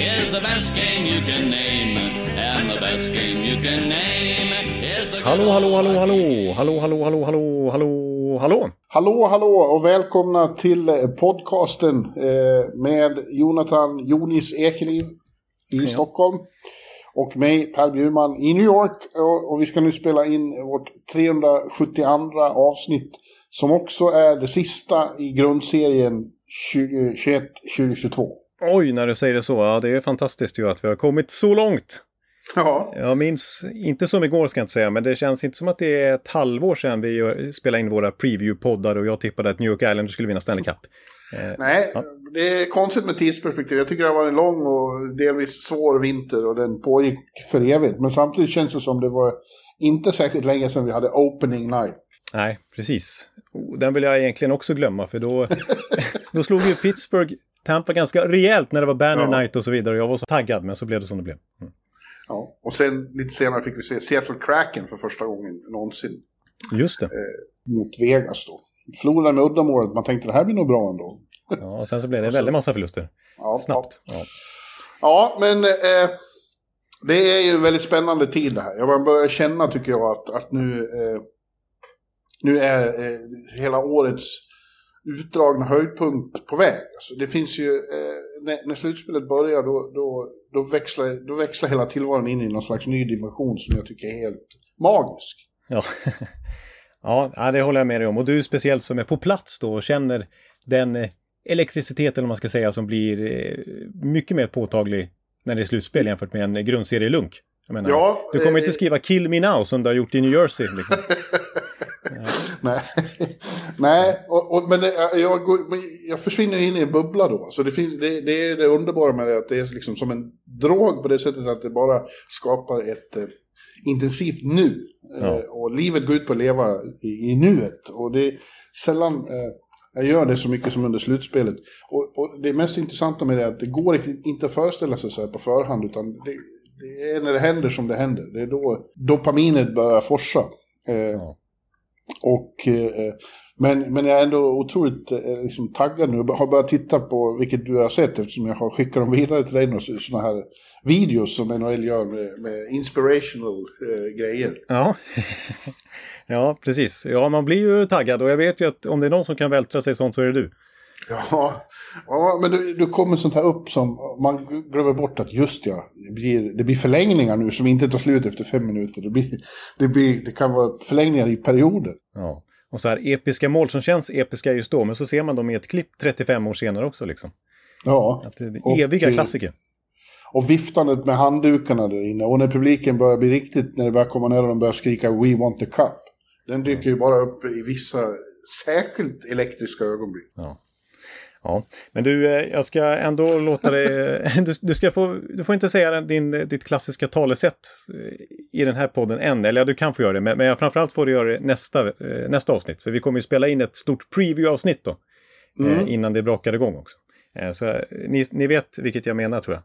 is the best game you can name. And the best game you can name is the good Hallå, hallå, hallå, hallå, hallå, hallå, hallå, hallå, hallå, hallå. Hallå, hallå och välkomna till eh, podcasten eh, med Jonathan Jonis Ekeliv i Stockholm. Och mig, Per Bjurman, i New York. Och, och vi ska nu spela in vårt 372 avsnitt. Som också är det sista i grundserien 2021-2022. Oj, när du säger det så. Ja, det är fantastiskt ju att vi har kommit så långt. Ja, Jag minns, inte som igår ska jag inte säga, men det känns inte som att det är ett halvår sedan vi gör, spelade in våra preview-poddar och jag tippade att New York Islanders skulle vinna Stanley Cup. Eh, nej, det är konstigt med tidsperspektiv. Jag tycker det har varit en lång och delvis svår vinter och den pågick för evigt. Men samtidigt känns det som det var inte särskilt länge sedan vi hade opening night. nej, precis. Den vill jag egentligen också glömma, för då, då slog ju Pittsburgh Tampa ganska rejält när det var Banner Ja. Night och så vidare. Jag var så taggad, men så blev det som det blev. Mm. Ja. Och sen lite senare fick vi se Seattle Kraken för första gången någonsin Just det. mot Vegas då. Förlorade med uddamålet, man tänkte det här blir nog bra ändå. Ja, och sen så blev det en väldigt massa förluster. Ja, Snabbt. Ja. Ja, men eh, det är ju en väldigt spännande tid det här. Jag börjar känna, tycker jag, att, att nu, eh, nu är eh, hela årets utdragna höjdpunkt på väg. Alltså, det finns ju, eh, när, när slutspelet börjar då, då, då, växlar, då växlar hela tillvaron in i någon slags ny dimension som jag tycker är helt magisk. Ja. ja, det håller jag med dig om. Och du speciellt som är på plats då och känner den eh, elektricitet, eller vad man ska säga, som blir eh, mycket mer påtaglig när det är slutspel jämfört med en grundserielunk. Jag menar, Ja, du kommer eh, inte skriva “Kill me now” som du har gjort i New Jersey. Liksom. Nej, Nej och, och, men det, jag, går, men jag försvinner in i en bubbla då. Så det, finns, det, det är det underbara med det, att det är liksom som en drog på det sättet att det bara skapar ett eh, intensivt nu. Ja. Eh, och livet går ut på att leva i, i nuet. Och det är sällan eh, jag gör det så mycket som under slutspelet. Och, och det mest intressanta med det är att det går inte- inte att föreställa sig så här på förhand, utan det, det är när det händer som det händer. Det är då dopaminet börjar forsa. Eh, Ja och, eh, men, men jag är ändå otroligt eh, liksom, taggad nu. Jag har börjat titta på, vilket du har sett eftersom jag har skickat dem vidare till dig, sådana här videos som NHL gör med, med inspirational eh, grejer. Ja. ja, precis. Ja, man blir ju taggad och jag vet ju att om det är någon som kan vältra sig sånt så är det du. Ja, ja men då kommer sånt här upp som man glömmer bort att just ja, det blir, det blir förlängningar nu som inte tar slut efter fem minuter. Det, blir, det, blir, det kan vara förlängningar i perioder. Ja. Och så här episka mål som känns episka just då, men så ser man dem i ett klipp 35 år senare också liksom. Ja. Att det är Och, eviga eh, klassiker. Och viftandet med handdukarna där inne. Och när publiken börjar bli riktigt, när det börjar komma ner och de börjar skrika We want the cup. Den dyker ju bara upp i vissa särskilt elektriska ögonblick. Ja. Ja, men du, eh, jag ska ändå låta dig... Du, du, ska få, du får inte säga din, ditt klassiska talesätt eh, i den här podden än. Eller ja, du kan få göra det, men, men framförallt får du göra det nästa, eh, nästa avsnitt. För vi kommer ju spela in ett stort preview-avsnitt då. Eh, innan det brakar igång också. Så ni, ni vet vilket jag menar tror jag.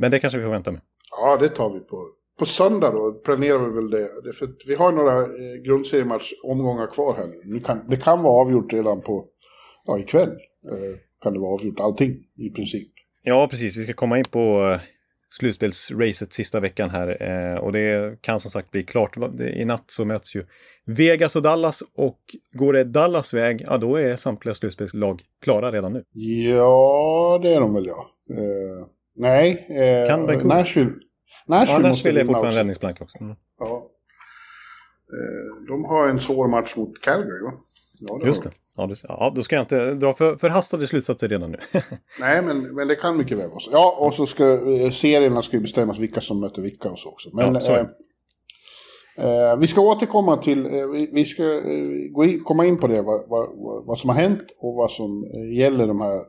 Men det kanske vi får vänta med. Ja, det tar vi på. På söndag då planerar vi väl det. för vi har några eh, grundseriematch-omgångar kvar här nu kan, det kan vara avgjort redan på, ja ikväll. Eh, kan det vara avgjort allting i princip. Ja, precis. Vi ska komma in på eh, slutspelsracet sista veckan här. Eh, och det kan som sagt bli klart. I natt så möts ju Vegas och Dallas och går det Dallas väg, ja då är samtliga slutspelslag klara redan nu. Ja, det är de väl ja. Eh, nej, eh, kan Vancouver? Nashville, Nashville, ja, Nashville är fortfarande räddningsplank också. Mm. Ja. Eh, de har en svår match mot Calgary va? Ja, det Just det. Ja, du, ja, då ska jag inte dra för, förhastade slutsatser redan nu. Nej, men, men det kan mycket väl vara så. Ja, och så ska eh, serierna ska ju bestämmas vilka som möter vilka och så också. Men, ja, eh, eh, vi ska återkomma till, eh, vi, vi, ska eh, gå in, komma in på det, vad, vad, vad, som har hänt och vad som gäller de här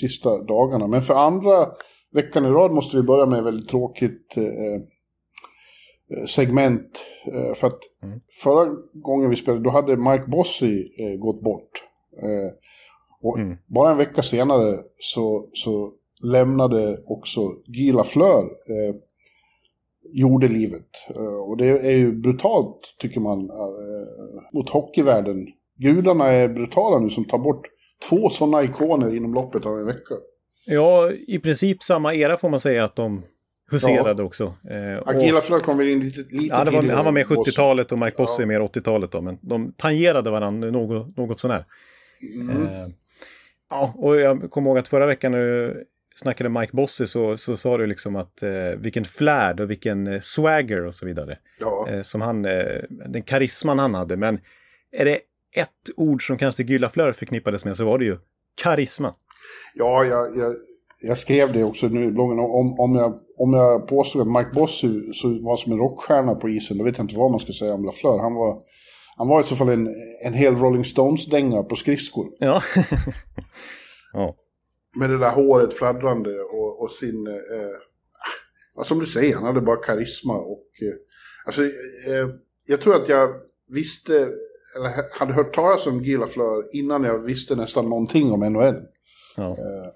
sista dagarna. Men för andra veckan i rad måste vi börja med väldigt tråkigt segment. För att mm. förra gången vi spelade, då hade Mike Bossy gått bort. Eh, och mm. bara en vecka senare så, så lämnade också Guy Lafleur eh, jordelivet. Eh, och det är ju brutalt, tycker man, eh, mot hockeyvärlden. Gudarna är brutala nu som tar bort två sådana ikoner inom loppet av en vecka. Ja, i princip samma era får man säga att de huserade ja. också. Eh, Agila Fleur kom väl in lite, lite ja, var, Han var med 70-talet och Mike Bosse är mer 80-talet då, men de tangerade varandra något, något sånär. Mm. Eh, ja, och jag kommer ihåg att förra veckan när du snackade Mike Bossy så, så sa du liksom att eh, vilken flärd och vilken eh, swagger och så vidare. Ja. Eh, som han, eh, den karisman han hade. Men är det ett ord som kanske Gyllaflör förknippades med så var det ju karisma. Ja, jag, jag, jag skrev det också nu om, om, jag, om jag påstod att Mike Bossy var som en rockstjärna på isen, då vet jag inte vad man ska säga om Lafleur. Han var han var i så fall en, en hel Rolling Stones-dänga på skridskor. Ja. ja. Med det där håret fladdrande och, och sin... Eh, som du säger, han hade bara karisma och... Eh, alltså, eh, jag tror att jag visste, eller hade hört talas om Gila Fleur innan jag visste nästan någonting om NHL. Ja. Eh,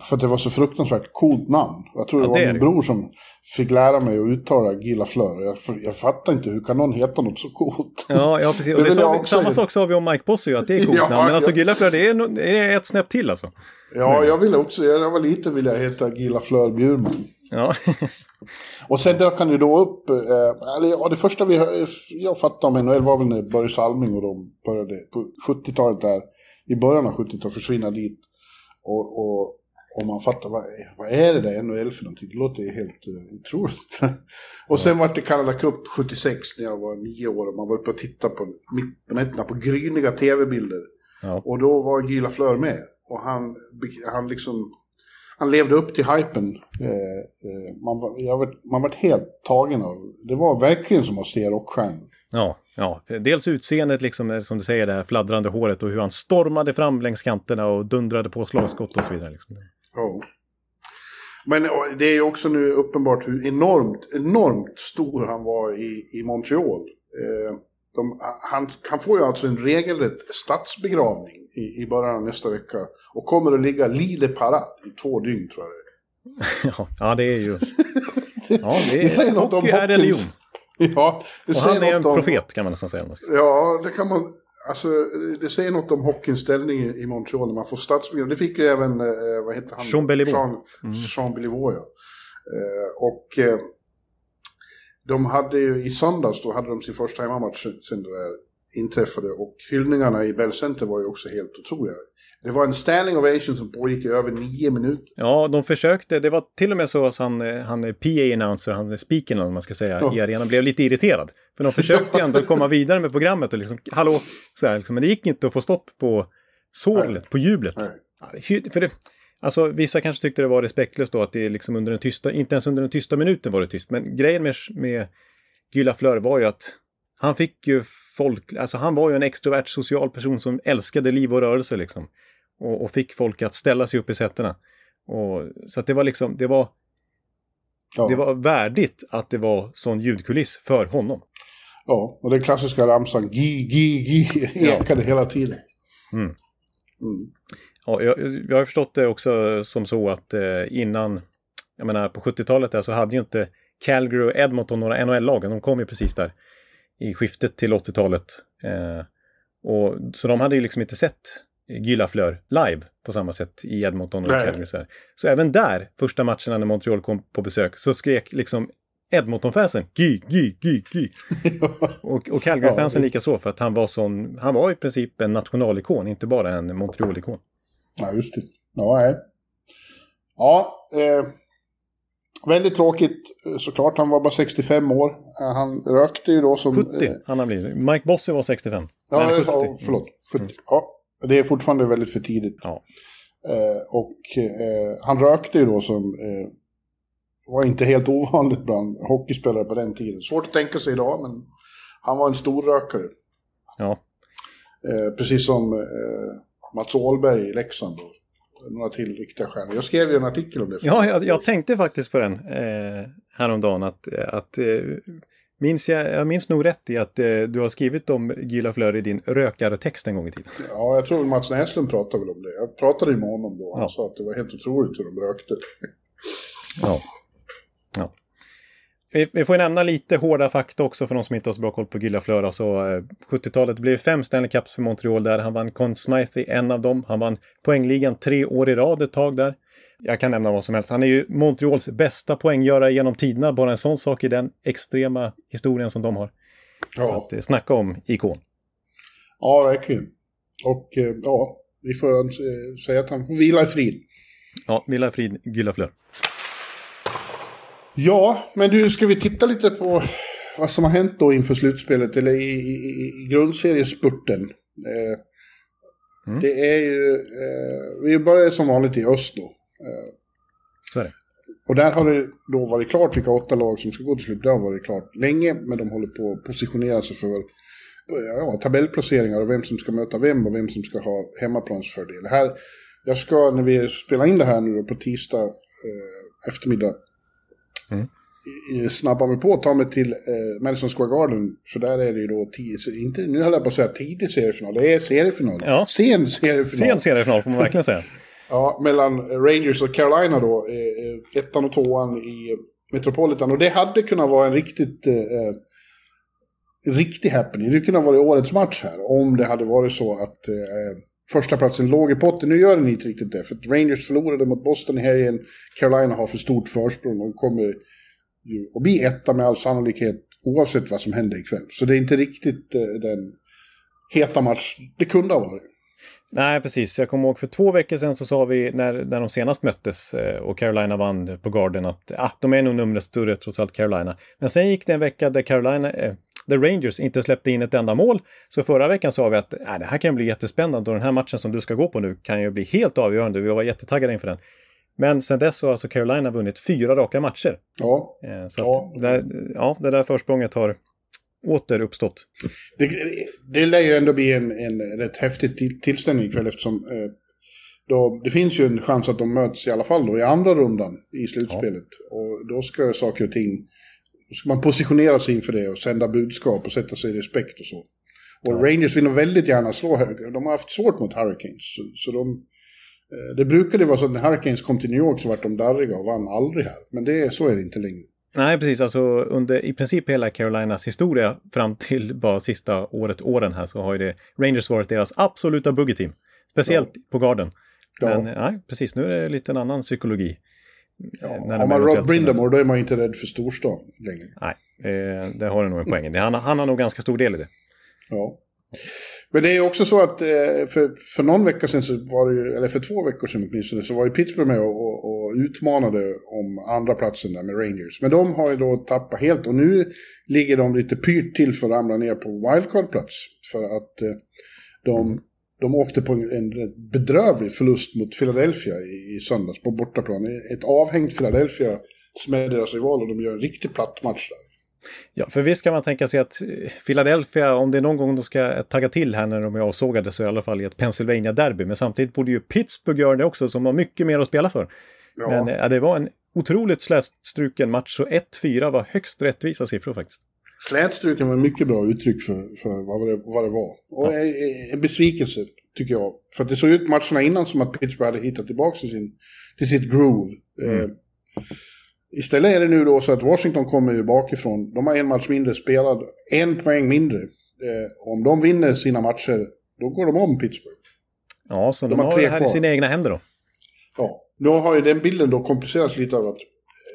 för att det var så fruktansvärt coolt namn. Jag tror det ja, det var min bror som fick lära mig att uttala Gila Fleur. Jag, jag fattar inte, hur kan någon heta något så coolt? Ja, ja precis. Det det vi, samma sak sa vi om Mike Bossy, att det är coolt ja, namn. Men alltså Gila Fleur, det är, no, det är ett snäpp till alltså. Ja, jag ville också, när jag var liten ville jag heta Gila Fleur Bjurman. Ja. och sen dök han ju då upp, eh, eller ja, det första vi, jag fattade om NHL var väl när Börje Salming och de började på 70-talet där, i början av 70-talet försvinna dit. Och, och om man fattar vad, vad är det där NHL för någonting. Det låter helt uh, otroligt. och sen var det Canada Cup 76 när jag var nio år och man var uppe och tittade på mitt på gryniga tv-bilder. Ja. Och då var Gila Flör med. Och han, han liksom, han levde upp till hypen. Eh, eh, man, var, man var helt tagen av, det var verkligen som att se rockstjärnor. Ja, ja, dels utseendet liksom, eh, som du säger, det här fladdrande håret och hur han stormade fram längs kanterna och dundrade på slagskott och så vidare. Liksom. Ja. Men det är ju också nu uppenbart hur enormt, enormt stor han var i, i Montreal. Eh, de, han, han får ju alltså en regelrätt stadsbegravning i, i början av nästa vecka. Och kommer att ligga lide parad i två dygn tror jag det Ja, det är ju... Ja, det, är, säger något om är religion. Ja, det och han är en profet kan man nästan säga. Ja, det kan man Alltså, det säger något om hockeyns ställning i Montreal när man får stadsbidrag. Det fick ju även, eh, vad heter han? Jean Beliveau. Jean, mm. Jean Beliveau, ja. Eh, och eh, de hade ju i söndags, då hade de sin första hemmamatch sen det där inträffade. Och hyllningarna i Bell Center var ju också helt otroliga. Det var en standing ovation som pågick i över nio minuter. Ja, de försökte. Det var till och med så att han, han PA-announcer, han speakern om man ska säga, ja. i arenan blev lite irriterad. För de försökte ju ändå komma vidare med programmet och liksom, hallå, så här, liksom, men det gick inte att få stopp på såglet, på jublet. Nej. För det, alltså, vissa kanske tyckte det var respektlöst då att det liksom under den tysta, inte ens under den tysta minuten var det tyst. Men grejen med, med Gylla Flör var ju att han fick ju folk, alltså han var ju en extrovert social person som älskade liv och rörelse liksom och, och, fick folk att ställa sig upp i sätena. Och, så att det var liksom, det var, ja. det var värdigt att det var sån ljudkuliss för honom. Ja, och den klassiska ramsan gi, gi, gi ekade ja. hela tiden. Mm. Mm. Ja, jag, jag har förstått det också som så att eh, innan, jag menar på 70-talet där så hade ju inte Calgary och Edmonton några NHL-lag, de kom ju precis där i skiftet till 80-talet. Eh, och, så de hade ju liksom inte sett Fleur live på samma sätt i Edmonton och Calgary. Så, så även där, första matcherna när Montreal kom på besök, så skrek liksom Edmonton-fansen Gy, Gy, Gy, Gy. och, och Calgary-fansen ja, lika så för att han var sån, han var i princip en nationalikon, inte bara en Montreal-ikon. Ja, just det. Ja, nej. Ja, eh, väldigt tråkigt såklart. Han var bara 65 år. Han rökte ju då som... 70 eh, han har blivit. Mike Bossy var 65. Ja, Nej, 70. förlåt. 70. Mm. Ja, det är fortfarande väldigt för tidigt. Ja. Eh, och eh, han rökte ju då som... Eh, var inte helt ovanligt bland hockeyspelare på den tiden. Svårt att tänka sig idag, men han var en stor rökare. Ja. Eh, precis som eh, Mats Åhlberg i Leksand. Då några till riktiga stjärnor. Jag skrev ju en artikel om det. Ja, jag, jag tänkte faktiskt på den eh, häromdagen. Att, att, eh, minns jag, jag minns nog rätt i att eh, du har skrivit om Gila Flör i din rökartext en gång i tiden. Ja, jag tror Mats Näslund pratade väl om det. Jag pratade ju med honom då. Han ja. sa att det var helt otroligt hur de rökte. Ja. ja. Vi, får nämna lite hårda fakta också för de som inte har så bra koll på Gillafleur. Alltså, 70-talet blev fem Stanley Cups för Montreal där. Han vann Conn Smythe i en av dem. Han vann poängligan tre år i rad ett tag där. Jag kan nämna vad som helst. Han är ju Montreals bästa poänggörare genom tiderna. Bara en sån sak i den extrema historien som de har. Ja. Så att, eh, snacka om ikon. Ja, verkligen. Och eh, ja, vi får eh, säga att han får vila i frid. Ja, vila i frid, Gillafleur. Ja, men du, ska vi titta lite på vad som har hänt då inför slutspelet, eller i, i, i grundseriespurten. Eh, mm. Det är ju, eh, vi börjar som vanligt i öst då. Eh, Så är det. Och där har det då varit klart vilka åtta lag som ska gå till slut. Det har varit klart länge, men de håller på att positionera sig för ja, tabellplaceringar och vem som ska möta vem och vem som ska ha hemmaplansfördel. Här, jag ska, när vi spelar in det här nu på tisdag eh, eftermiddag, mm. snabba mig på att ta mig till eh, Madison Square Garden. För där är det ju då, tio, inte, nu höll jag på att säga tidig seriefinal, det är seriefinal. Ja. Sen seriefinal. Sen seriefinal får man verkligen säga. ja, mellan Rangers och Carolina då, eh, ettan och tvåan i Metropolitan. Och det hade kunnat vara en riktigt... Eh, eh riktig happening. Det kunde ha varit årets match här om det hade varit så att eh, första platsen låg i potten. Nu gör den inte riktigt det, för att Rangers förlorade mot Boston i helgen. Carolina har för stort försprång och kommer ju att bli etta med all sannolikhet oavsett vad som händer ikväll. Så det är inte riktigt eh, den heta match det kunde ha varit. Nej, precis. Jag kommer ihåg för två veckor sedan så sa vi när, när de senast möttes eh, och Carolina vann på Garden att ah, de är nog numret större trots allt Carolina. Men sen gick det en vecka där Carolina, eh, The Rangers inte släppte in ett enda mål. Så förra veckan sa vi att äh, det här kan bli jättespännande och den här matchen som du ska gå på nu kan ju bli helt avgörande. Vi var jättetaggade inför den. Men sen dess har alltså Carolina vunnit fyra raka matcher. Ja. Eh, så ja. Det, ja, det där försprånget har åter uppstått. Det, det lär ju ändå bli en, en rätt häftig tillställning ikväll eftersom eh, då, det finns ju en chans att de möts i alla fall då i andra rundan i slutspelet. Ja. Och då ska saker och ting då ska man positionera sig inför det och sända budskap och sätta sig i respekt och så. Och ja. Rangers vill nog väldigt gärna slå De har haft svårt mot Hurricanes. Så, så de, eh, det brukade vara så att när Hurricanes kom till New York så var de darriga och vann aldrig här. Men det, så är det inte längre. Nej, precis. Alltså under i princip hela Carolinas historia fram till bara sista året, åren här, så har ju det Rangers varit deras absoluta buggeteam. Speciellt ja. på garden. Men ja. nej, precis, nu är det lite en annan psykologi. Ja, har man Rod Brindamore då är man inte rädd för storstan längre. Nej, det, det har du nog en poäng han, han har nog ganska stor del i det. Ja. Men det är också så att eh, för, för någon vecka sedan, så var det ju, eller för två veckor sedan åtminstone, så var ju Pittsburgh med och, och, och utmanade om andra platsen där med Rangers. Men de har ju då tappat helt och nu ligger de lite pyrt till för att ramla ner på wildcard-plats. För att eh, de de åkte på en bedrövlig förlust mot Philadelphia i, i söndags på bortaplan. Ett avhängt Philadelphia som är deras rival och de gör en riktigt platt match där. Ja, för visst kan man tänka sig att eh, Philadelphia, om det är någon gång de ska tagga till här när de är avsågade så är i alla fall i ett Pennsylvania-derby. Men samtidigt borde ju Pittsburgh göra det också som har mycket mer att spela för. Ja. Men ja, det var en otroligt slätstruken match så 1-4 var högst rättvisa siffror faktiskt. Slätstruken var mycket bra uttryck för, för vad, det, vad det var. Och ja. en besvikelse, tycker jag. För det såg ut matcherna innan som att Pittsburgh hade hittat tillbaka till, sin, till sitt groove. Mm. Eh, istället är det nu då så att Washington kommer ju bakifrån. De har en match mindre spelad, en poäng mindre. Eh, om de vinner sina matcher, då går de om Pittsburgh. Ja, så de, De har har det här i kvar. sina egna händer då. Ja, nu har ju den bilden då komplicerats lite av att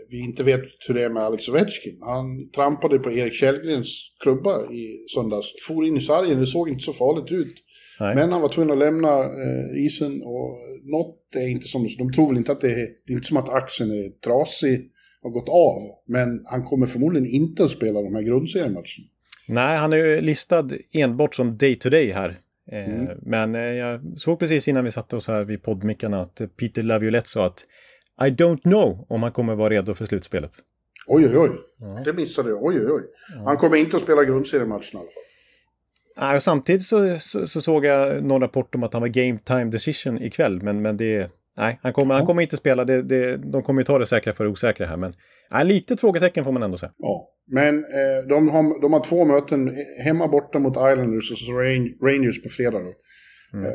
vi inte vet hur det är med Alex Ovechkin. Han trampade på Erik Källgrens klubba i söndags, for in i sargen, det såg inte så farligt ut. Nej. Men han var tvungen att lämna eh, isen och något är inte som, de tror väl inte att det är, det är inte som att axeln är trasig och gått av. Men han kommer förmodligen inte att spela de här grundseriematcherna. Nej, han är ju listad enbart som day-to-day här. Eh, Mm. Men eh, jag såg precis innan vi satte oss här vid poddmickarna att Peter Laviolette sa att I don't know om han kommer vara redo för slutspelet. Oj, oj, oj. Det missade jag. Oj, oj, oj. Han kommer inte att spela grundseriematcherna i alla fall. Nej, samtidigt så, så, så såg jag någon rapport om att han var game time decision ikväll, men, men det... Nej, han kommer, han kommer inte spela. Det, det, de kommer ju ta det säkra för det osäkra här, men nej, lite frågetecken får man ändå säga. Ja, men eh, de, har, de har två möten, hemma borta mot Islanders och så Ran- Rangers på fredag. Då. Eh,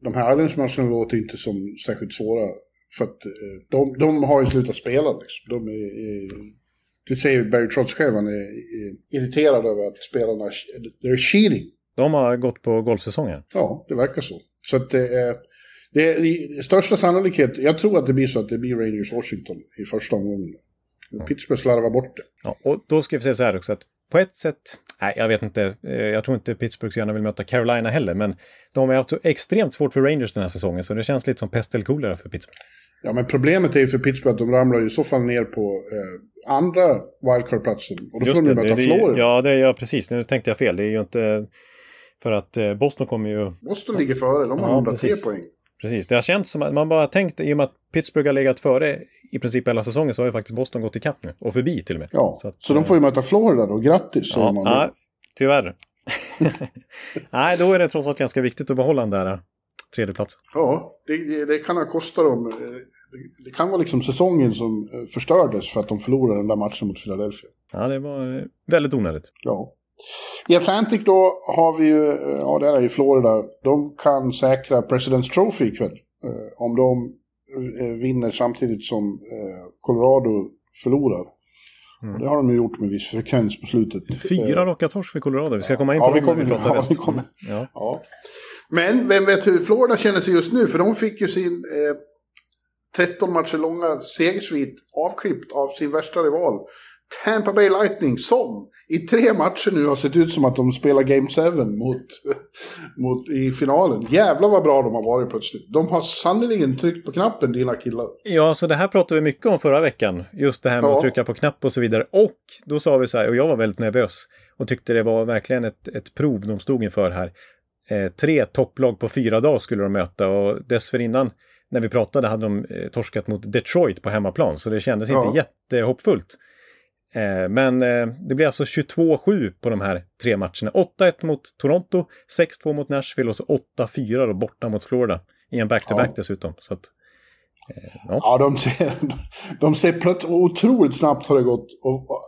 de här Islanders-matcherna låter inte som särskilt svåra. För att eh, de, de har ju slutat spela liksom. De är, är, det säger Barry Trotz själv, han är, irriterad över att spelarna, they're cheating. De har gått på golfsäsongen. Ja, det verkar så. Så att det är, det är största sannolikhet, jag tror att det blir så att det blir Rangers-Washington i första omgången. Pittsburgh slarvar bort det. Ja, och då ska vi säga så här också att på ett sätt, nej jag vet inte, eh, jag tror inte Pittsburgh så gärna vill möta Carolina heller, men de har haft så extremt svårt för Rangers den här säsongen, så det känns lite som pest eller för Pittsburgh. Ja, men problemet är ju för Pittsburgh att de ramlar ju i så fall ner på eh, andra wildcard-platsen. Och då får de ju möta det, Florida. Ja, det ja, precis. Nu tänkte jag fel. Det är ju inte... För att eh, Boston kommer ju... Boston ligger före, de har Ja, 103 precis. poäng. Precis, det har känts som att man bara tänkt, i och med att Pittsburgh har legat före i princip hela säsongen så har ju faktiskt Boston gått ikapp nu. Och förbi till och med. Ja, så, att, de får ju möta Florida då. Grattis, Ja, man. då. ja, tyvärr. Nej, då är det trots allt ganska viktigt att behålla den där eh, tredjeplatsen. Ja, det, det- kan ha kostat dem. eh, Det, det kan vara liksom säsongen som eh, förstördes för att de förlorade den där matchen mot Philadelphia. Ja, det var eh, väldigt onödigt. Ja. I Atlantic då har vi ju, eh, ja det är i Florida, de kan säkra President's Trophy ikväll. Eh, om de eh, vinner samtidigt som eh, Colorado förlorar. Och det har de ju gjort med viss frekvens på slutet. Fyra raka torsk för Colorado. Vi ska komma in Ja, på vi dem när kommer- vi pratar ja, vi kommer. Ja. Ja. Men vem vet hur Florida känner sig just nu? För de fick ju sin eh, 13 matcher långa segersvit avklippt av sin värsta rival. Tampa Bay Lightning som i tre matcher nu har sett ut som att de spelar Game 7 mot, mot, i finalen. Jävlar vad bra de har varit plötsligt. De har sannerligen tryckt på knappen, dina killar. Ja, så det här pratade vi mycket om förra veckan. Just det här med Ja. att trycka på knapp och så vidare. Och då sa vi så här, och jag var väldigt nervös och tyckte det var verkligen ett, ett prov de stod inför här. Eh, tre topplag på fyra dagar skulle de möta och dessförinnan när vi pratade hade de eh, torskat mot Detroit på hemmaplan. Så det kändes Ja. inte jättehoppfullt. Eh, men eh, det blir alltså 22-7 på de här tre matcherna. 8-1 mot Toronto, 6-2 mot Nashville och så 8-4 då borta mot Florida. I en back-to-back Ja. dessutom. Så att, ja. Ja, de ser, de ser plötsligt, otroligt snabbt har det gått. Och, och,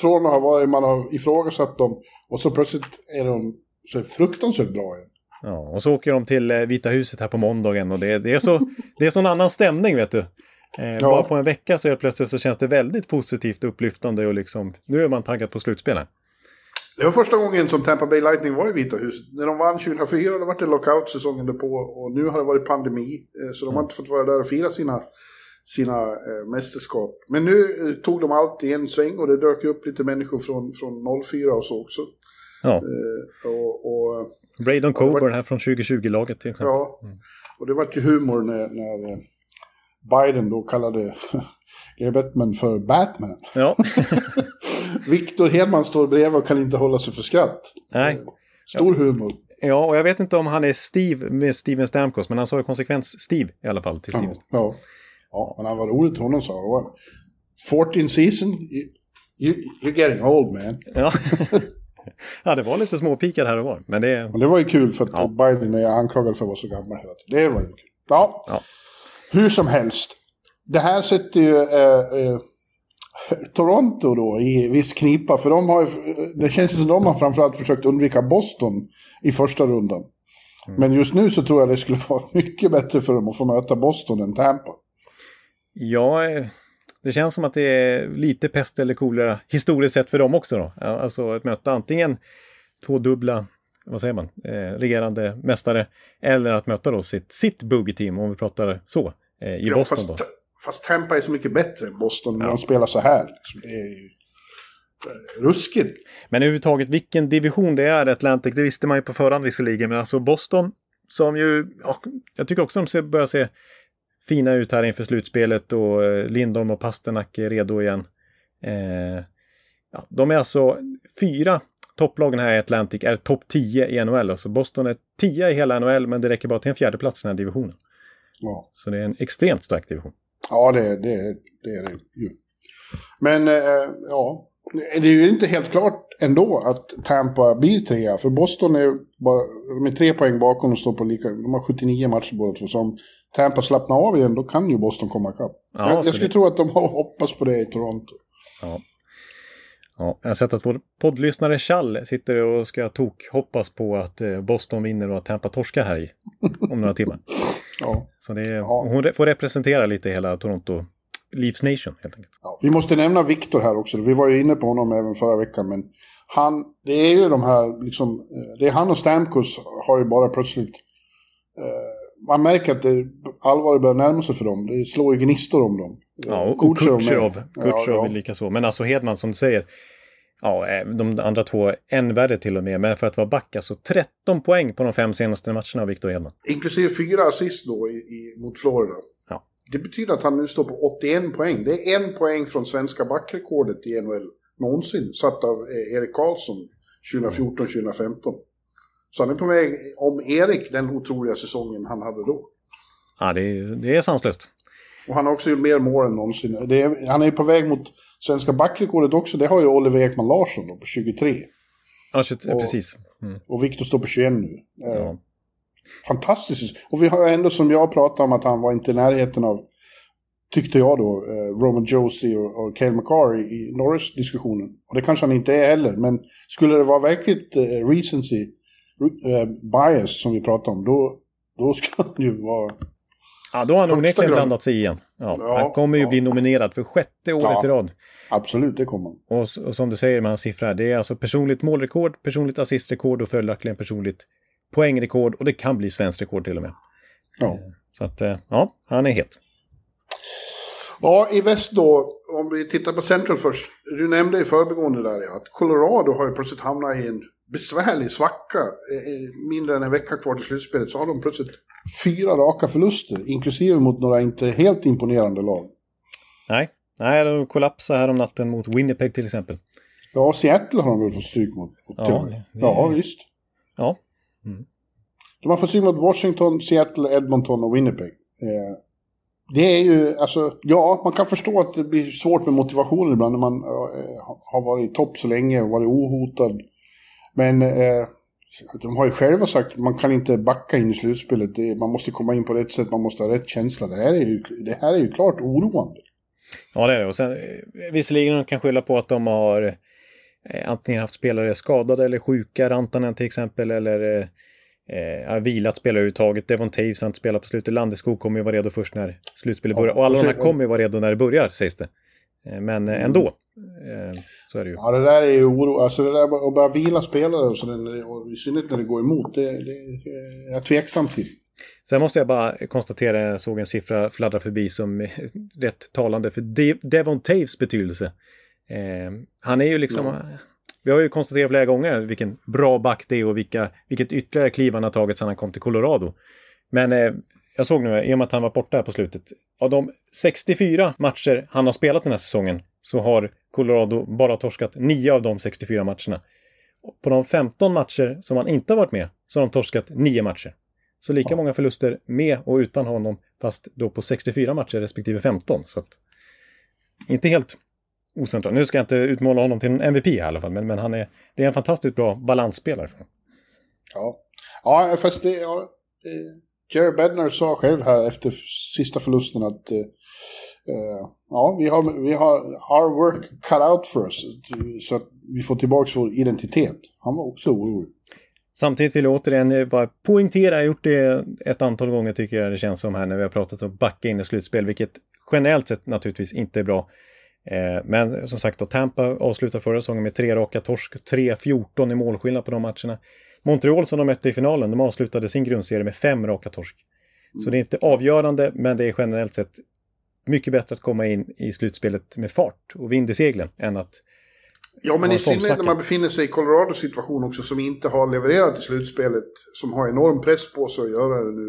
från att ha man har ifrågasatt dem och så plötsligt är de så fruktansvärt bra igen. Ja, och så åker de till eh, Vita huset här på måndagen och det, det är så det är sån annan stämning vet du. Eh, Bara på en vecka så helt plötsligt så känns det väldigt positivt och upplyftande och liksom nu är man taggad på slutspelen. Det var första gången som Tampa Bay Lightning var i Vita huset. När de vann 2004, då var det lockout säsongen därpå. Och nu har det varit pandemi, eh, så de har inte fått vara där och fira sina, sina eh, mästerskap. Men nu eh, tog de allt i en sväng och det dök upp lite människor från, från 04 och så också. Ja, Eh, och, och, Braden Coburn här från 2020-laget till exempel. ja, och det var ju humor när, när Biden då kallade Gary Bettman för Batman. Ja, Viktor Hedman står bredvid och kan inte hålla sig för skratt. nej. Stor humor. Ja, och jag vet inte om han är Steve med Steven Stamkos, men han sa ju konsekvens Steve i alla fall till Steven. Ja, ja. ja men han var roligt honom sa han. 14 season, you, you, you're getting old man. Ja. ja, det var lite småpikar här och var, men det... Men det var ju kul för att Ja. Biden är anklagad för att vara så gammal hela tiden. Det var ju kul. Ja, Ja. Hur som helst. Det här sätter ju eh, eh, Toronto då i viss knipa. För de har ju, det känns som de har framförallt försökt undvika Boston i första rundan. Mm. Men just nu så tror jag det skulle vara mycket bättre för dem att få möta Boston än Tampa. Ja, eh, det känns som att det är lite pest eller kolera historiskt sett för dem också då. Alltså att möta antingen två dubbla vad säger man, eh, regerande mästare. Eller att möta då sitt, sitt buggy-team, om vi pratar så, eh, i Ja, Boston fast, då. fast Tampa är så mycket bättre än Boston när de spelar så här. Liksom. Det är ju eh, ruskigt. Men överhuvudtaget vilken division det är Atlantic, det visste man ju på förhand visserligen. Men alltså Boston, som ju, ja, jag tycker också de ser, börjar se fina ut här inför slutspelet och eh, Lindholm och Pasternak är redo igen. Eh, ja, de är alltså fyra topplagen här i Atlantic är topp 10 i NHL. Alltså Boston är 10 i hela NHL men det räcker bara till en fjärde plats i den här divisionen. Ja, Så det är en extremt stark division. ja det, det, det är det ju. Men eh, ja, det är ju inte helt klart ändå att Tampa blir trea. För Boston är bara, de är tre poäng bakom och står på lika, de har 79 matcher båda två. Så om Tampa slappnar av igen då kan ju Boston komma ikapp. Ja, jag jag skulle det- tro att de har hoppats på det i Toronto. Ja, jag har sett att vår poddlyssnare Chall sitter och ska tok hoppas på att eh, Boston vinner och att Tampa torskar här i om några timmar. Ja. Så det Ja. hon får representera lite hela Toronto Leafs Nation helt enkelt. Ja, vi måste nämna Viktor här också. Vi var ju inne på honom även förra veckan. Men han, det är ju de här, liksom, eh, det är han och Stamkos har ju bara plötsligt... Eh, man märker att det allvaret börjar närma sig för dem. Det slår ju gnistor om dem. Ja, och. Kutjerov, Ja, Kutjerov ja. är lika så. Men alltså Hedman som du säger, ja, eh, de andra två än värre till och med. Men för att vara back, alltså 13 poäng på de fem senaste matcherna av Victor Hedman. Inklusive fyra assist då i, i, mot Florida. Ja. Det betyder att han nu står på 81 poäng. Det är en poäng från svenska backrekordet i NHL någonsin. Satt av eh, Erik Karlsson 2014-2015. Så han är på väg om Erik den otroliga säsongen han hade då. Ja, det är, det är sanslöst. Och han har också gjort mer mål än någonsin. Är, han är på väg mot svenska backrekordet också. Det har ju Oliver Ekman Larsson då, på 23. Ja, shit, Och- precis. Mm. Och Viktor står på 21 nu. Eh, Ja. Fantastiskt. Och vi har ändå som jag pratade om att han var inte i närheten av, tyckte jag då, eh, Roman Josie och, och Cale McCarr i, Norris-diskussionen. Och det kanske han inte är heller, men skulle det vara verkligt eh, recency, bias som vi pratade om, då, då ska han ju vara... Ja, då har han onekligen blandat sig igen. Ja, Ja, han kommer ju ja. bli nominerad för sjätte året i rad. Absolut, det kommer han. Och, och som du säger med hans siffror, här, det är alltså personligt målrekord, personligt assistrekord och följaktligen personligt poängrekord och det kan bli svenskt rekord till och med. Ja. Så att, eh, ja, han är het. Ja, i väst då, om vi tittar på Central först. Du nämnde i förbigående där ja, att Colorado har ju plötsligt hamnat i en besvärlig svacka. Mindre än en vecka kvar till slutspelet så har de plötsligt fyra raka förluster, inklusive mot några inte helt imponerande lag. Nej, nej, de kollapsade här om natten mot Winnipeg till exempel. Ja, Seattle har de väl fått stryk mot. mot Ja, det- ja, visst. Ja, De har fått stryk mot Washington, Seattle, Edmonton och Winnipeg. Eh, det är ju, alltså, ja, man kan förstå att det blir svårt med motivationen ibland när man eh, har varit i topp så länge och varit ohotad. Men eh, de har ju själva sagt att man kan inte backa in i slutspelet. Det, man måste komma in på rätt sätt, man måste ha rätt känsla. Det här är ju, det här är ju klart oroande. ja det är det. Och sen, eh, visserligen de kan skylla på att de har eh, antingen haft spelare skadade eller sjuka, Rantanen till exempel, eller eh, eh, vilat spelare överhuvudtaget. Devon Taves har inte spelat på slutet. Landeskog kommer ju vara redo först när slutspelet Ja, börjar. Och alla de här kommer ju vara redo när det börjar, sägs det. Eh, Men eh, ändå, eh, så är det ju. Ja, det där är ju oro. Alltså det där att börja vila spelare och, så, där, och i synnerhet när det går emot, det, det är jag tveksam till. Sen måste jag bara konstatera, jag såg en siffra fladdra förbi som är rätt talande för De- Devon Taves betydelse. Eh, han är ju liksom, Ja. vi har ju konstaterat flera gånger vilken bra back det är och vilka, vilket ytterligare kliv han har tagit sedan han kom till Colorado. Men eh, jag såg nu, i och med att han var borta här på slutet, av de 64 matcher han har spelat den här säsongen så har Colorado bara torskat 9 av de 64 matcherna. På de 15 matcher som han inte har varit med så har de torskat 9 matcher. Så lika Ja. många förluster med och utan honom, fast då på 64 matcher respektive 15. Så att, inte helt ocentral. Nu ska jag inte utmåla honom till en MVP i alla fall, men, men han är, det är en fantastiskt bra balansspelare. Ja, ja fast det... Ja, eh, Jerry Bednar sa själv här efter sista förlusten att eh, ja, vi har, vi har our work cut out for us. Så att vi får tillbaka vår identitet. Han var också orolig. Samtidigt vill jag återigen bara poängtera, jag har gjort det ett antal gånger tycker jag det känns som här när vi har pratat om backa in i slutspel, vilket generellt sett naturligtvis inte är bra. Eh, men som sagt, då, Tampa avslutar förra säsongen med tre raka torsk, 3-14 i målskillnad på de matcherna. Montreal som de mötte i finalen, de avslutade sin grundserie med fem raka torsk. Så det är inte avgörande, men det är generellt sett mycket bättre att komma in i slutspelet med fart och vind i seglen än att Ja, men i synnerhet när man befinner sig i Colorados situation också som inte har levererat i slutspelet, som har enorm press på sig att göra det nu.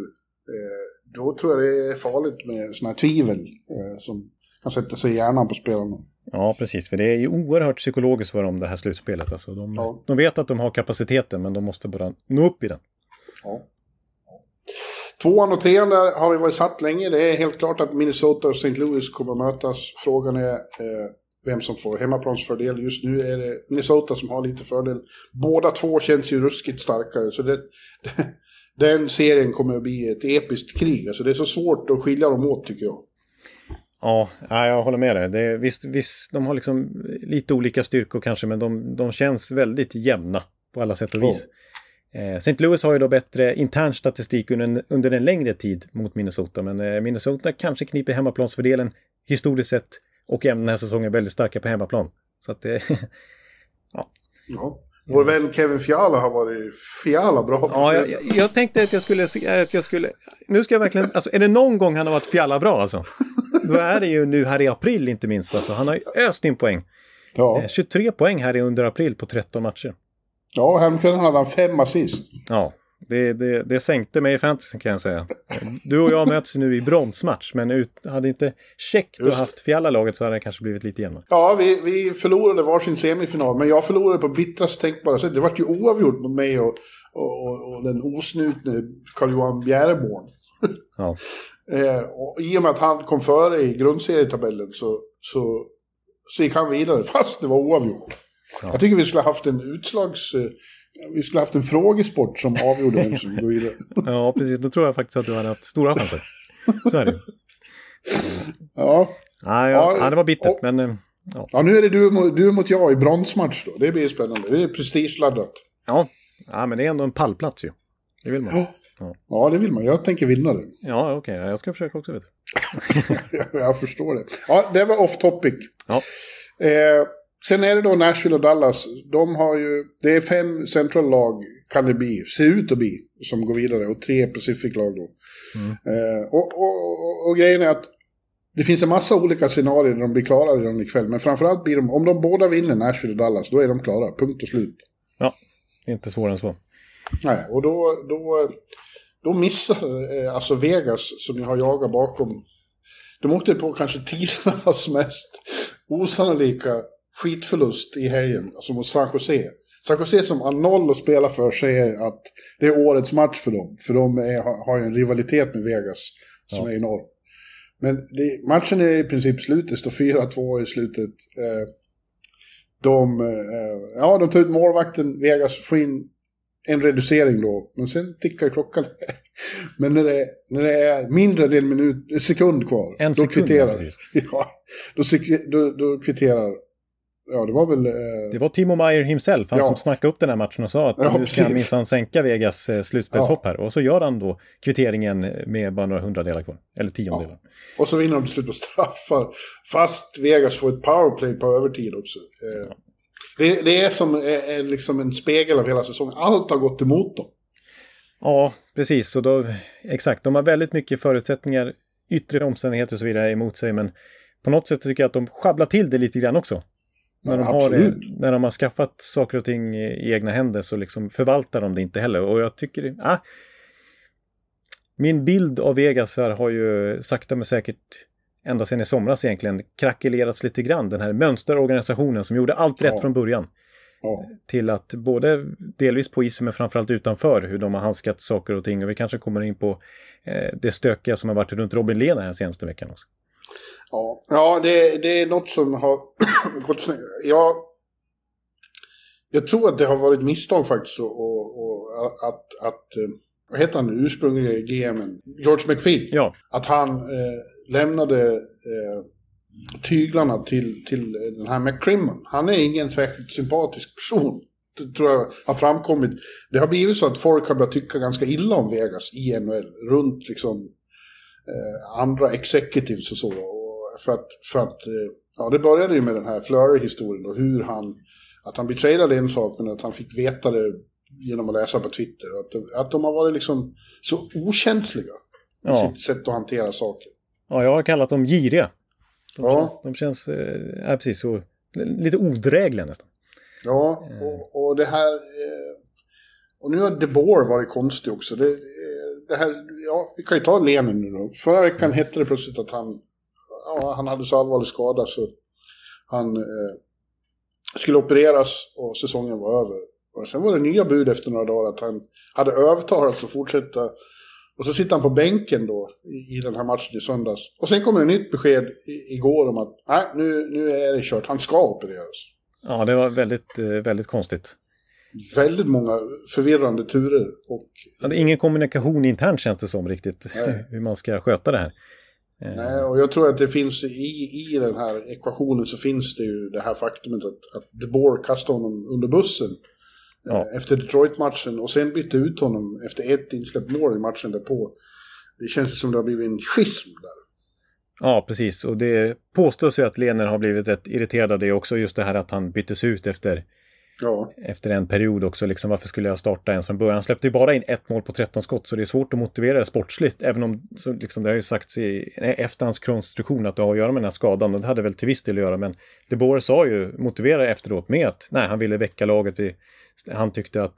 Eh, då tror jag det är farligt med sådana här tvivel eh, som kan sätta sig i hjärnan på spelarna. Ja, precis. För det är ju oerhört psykologiskt för dem det här slutspelet. Alltså, de, Ja. de vet att de har kapaciteten, men de måste bara nå upp i den. Ja. Tvåan och trean har ju varit satt länge. Det är helt klart att Minnesota och St. Louis kommer att mötas. Frågan är eh, vem som får hemmaplansfördel. Just nu är det Minnesota som har lite fördel. Båda två känns ju ruskigt starkare. Så det, det, den serien kommer att bli ett episkt krig. Alltså det är så svårt att skilja dem åt tycker jag. Ja, ja, jag håller med dig. Det är, visst, visst, de har liksom lite olika styrkor kanske, men de, de känns väldigt jämna på alla sätt och vis. Eh, St. Louis har ju då bättre intern statistik under en, under en längre tid mot Minnesota, men eh, Minnesota kanske kniper hemmaplansfördelen historiskt sett och även den här säsongen väldigt starka på hemmaplan. Så att det... Ja. Vår vän Kevin Fiala har varit Fiala bra Ja, jag, jag, jag tänkte att jag skulle, att jag skulle... Nu ska jag verkligen... Alltså, är det någon gång han har varit fjalla bra alltså? Då är det ju nu här i april inte minst. Alltså. Han har ju öst in poäng. Ja, Eh, 23 poäng här i under april på 13 matcher. Ja häromkvällen hade han fem assist. Ja, det, det, det sänkte mig i fantasy kan jag säga. Du och jag möts nu i bronsmatch, men ut, hade inte Check då haft fjalla-laget så hade det kanske blivit lite jämnare. Ja, vi, vi förlorade varsin semifinal, men jag förlorade på bittrast tänkbara sätt. Det vart ju oavgjort mot mig och, och, och, och den osnutne Carl-Johan Bjäreborn. Ja. Eh, och I och med att han kom före i grundserietabellen så, så, så gick han vidare, fast det var oavgjort. Ja. Jag tycker vi skulle ha haft en utslags... Eh, vi skulle ha haft en frågesport som avgjorde vem som går vidare. ja, precis. Då tror jag faktiskt att du hade haft stora chanser. Så är det. Ja. Ja, ja, Ja, det var bittert, och- men... eh, Ja. ja, nu är det du, du mot jag i bronsmatch då. Det blir spännande. Det är prestigeladdat. Ja. ja, men det är ändå en pallplats ju. Det vill man. Ja. Ja, det vill man. Jag tänker vinna det. Ja, okej. Jag ska försöka också, vet du. jag förstår det. Ja, det var off topic. Ja. Eh, sen är det då Nashville och Dallas. De har ju, det är fem central-lag kan det bli, ser ut att bli, som går vidare. Och tre Pacific-lag då. Eh, och, och, och, och grejen är att det finns en massa olika scenarier där de blir klara redan ikväll. Men framförallt blir de, om de båda vinner Nashville och Dallas, då är de klara. Punkt och slut. Ja, inte svårare än så. Nej, och då, då, då missar eh, alltså Vegas, som jag har jagat bakom, de åkte på kanske tidernas mest osannolika skitförlust i helgen, alltså mot San Jose. San Jose som har noll att spela för säger att det är årets match för dem, för de är, har- ju en rivalitet med Vegas som är enorm. Men det, matchen är i princip slut, det står 4-2 i slutet. Eh, de, eh, ja, de tar ut målvakten, Vegas får in en reducering då, men sen tickar klockan. men när det, när det är mindre än en minut, en sekund kvar, En då sekund, kvitterar. ja. Ja, då, då, då kvitterar, ja det var väl... Eh, Det var Timo Meyer himself, han Ja. som snackade upp den här matchen och sa att Ja, nu ska han minsann sänka Vegas eh, slutspelshopp här. Och så gör han då kvitteringen med bara några hundradelar kvar. Eller tiondelar. och så vinner de till slut på straffar, fast Vegas får ett powerplay på övertid också. Eh, det, det är som eh, eh, liksom en spegel av hela säsongen, allt har gått emot dem. Ja, precis. Och då, exakt, de har väldigt mycket förutsättningar, yttre omständigheter och så vidare emot sig. Men på något sätt tycker jag att de sjabblar till det lite grann också. När, de har, absolut. när de har skaffat saker och ting i egna händer så liksom förvaltar de det inte heller. Och jag tycker, ah, min bild av Vegas här har ju sakta men säkert ända sedan i somras egentligen krackelerats lite grann. Den här mönsterorganisationen som gjorde allt rätt Ja. från början Ja. till att både delvis på isen men framförallt utanför hur de har handskat saker och ting. Och vi kanske kommer in på eh, det stökiga som har varit runt Robin Lena här senaste veckan också. Ja, ja det, det är något som har gått snett. Jag, jag tror att det har varit misstag faktiskt och, och, och att, att, eh, vad heter han, ursprungliga GMen, George McPhee, Ja, att han eh, lämnade eh, tyglarna till, till den här McCrimmon. Han är ingen särskilt sympatisk person. Det tror jag har framkommit. Det har blivit så att folk har börjat tycka ganska illa om Vegas i NHL. Runt liksom eh, andra executives och så. Och för att, för att eh, ja, det började ju med den här Flurry-historien och hur han, att han betradade en sak men att han fick veta det genom att läsa på Twitter. Att, de- att de har varit liksom så okänsliga i Ja. sitt sätt att hantera saker. Ja, jag har kallat dem giriga. De Ja. känns, de känns eh, precis så, lite odrägliga nästan. Ja, och, och det här... Eh, och nu har De Boer varit konstig också. Det, det här, ja, vi kan ju ta Lenin nu då. Förra veckan hette det plötsligt att han, ja, han hade så allvarlig skada så han eh, skulle opereras och säsongen var över. Och sen var det nya bud efter några dagar att han hade övertalats att fortsätta. Och så sitter han på bänken då i, i den här matchen i söndags. Och sen kommer det nytt besked i, igår om att nej, nu, nu är det kört. Han ska opereras. Ja, det var väldigt, eh, väldigt konstigt väldigt många förvirrande turer. Och, Ja, det är ingen kommunikation internt känns det som riktigt, Nej. hur man ska sköta det här. Eh, nej, och jag tror att det finns i, i den här ekvationen så finns det ju det här faktumet att, att De Boer kastade honom under bussen Ja. eh, efter Detroit-matchen och sen bytte ut honom efter ett insläppt mål i matchen därpå. Det känns som det har blivit en schism där. Ja, precis. Och det påstås ju att Lener har blivit rätt irriterad av det också, just det här att han byttes ut efter, Ja, efter en period också. Liksom, varför skulle jag starta ens från början? Han släppte ju bara in ett mål på 13 skott, så det är svårt att motivera det sportsligt. Även om så liksom, det har ju sagts i efterhandskonstruktion att det har att göra med den här skadan. Och det hade väl till viss del att göra, men De Boer sa ju, motivera efteråt med att nej, han ville väcka laget. Vi, han tyckte att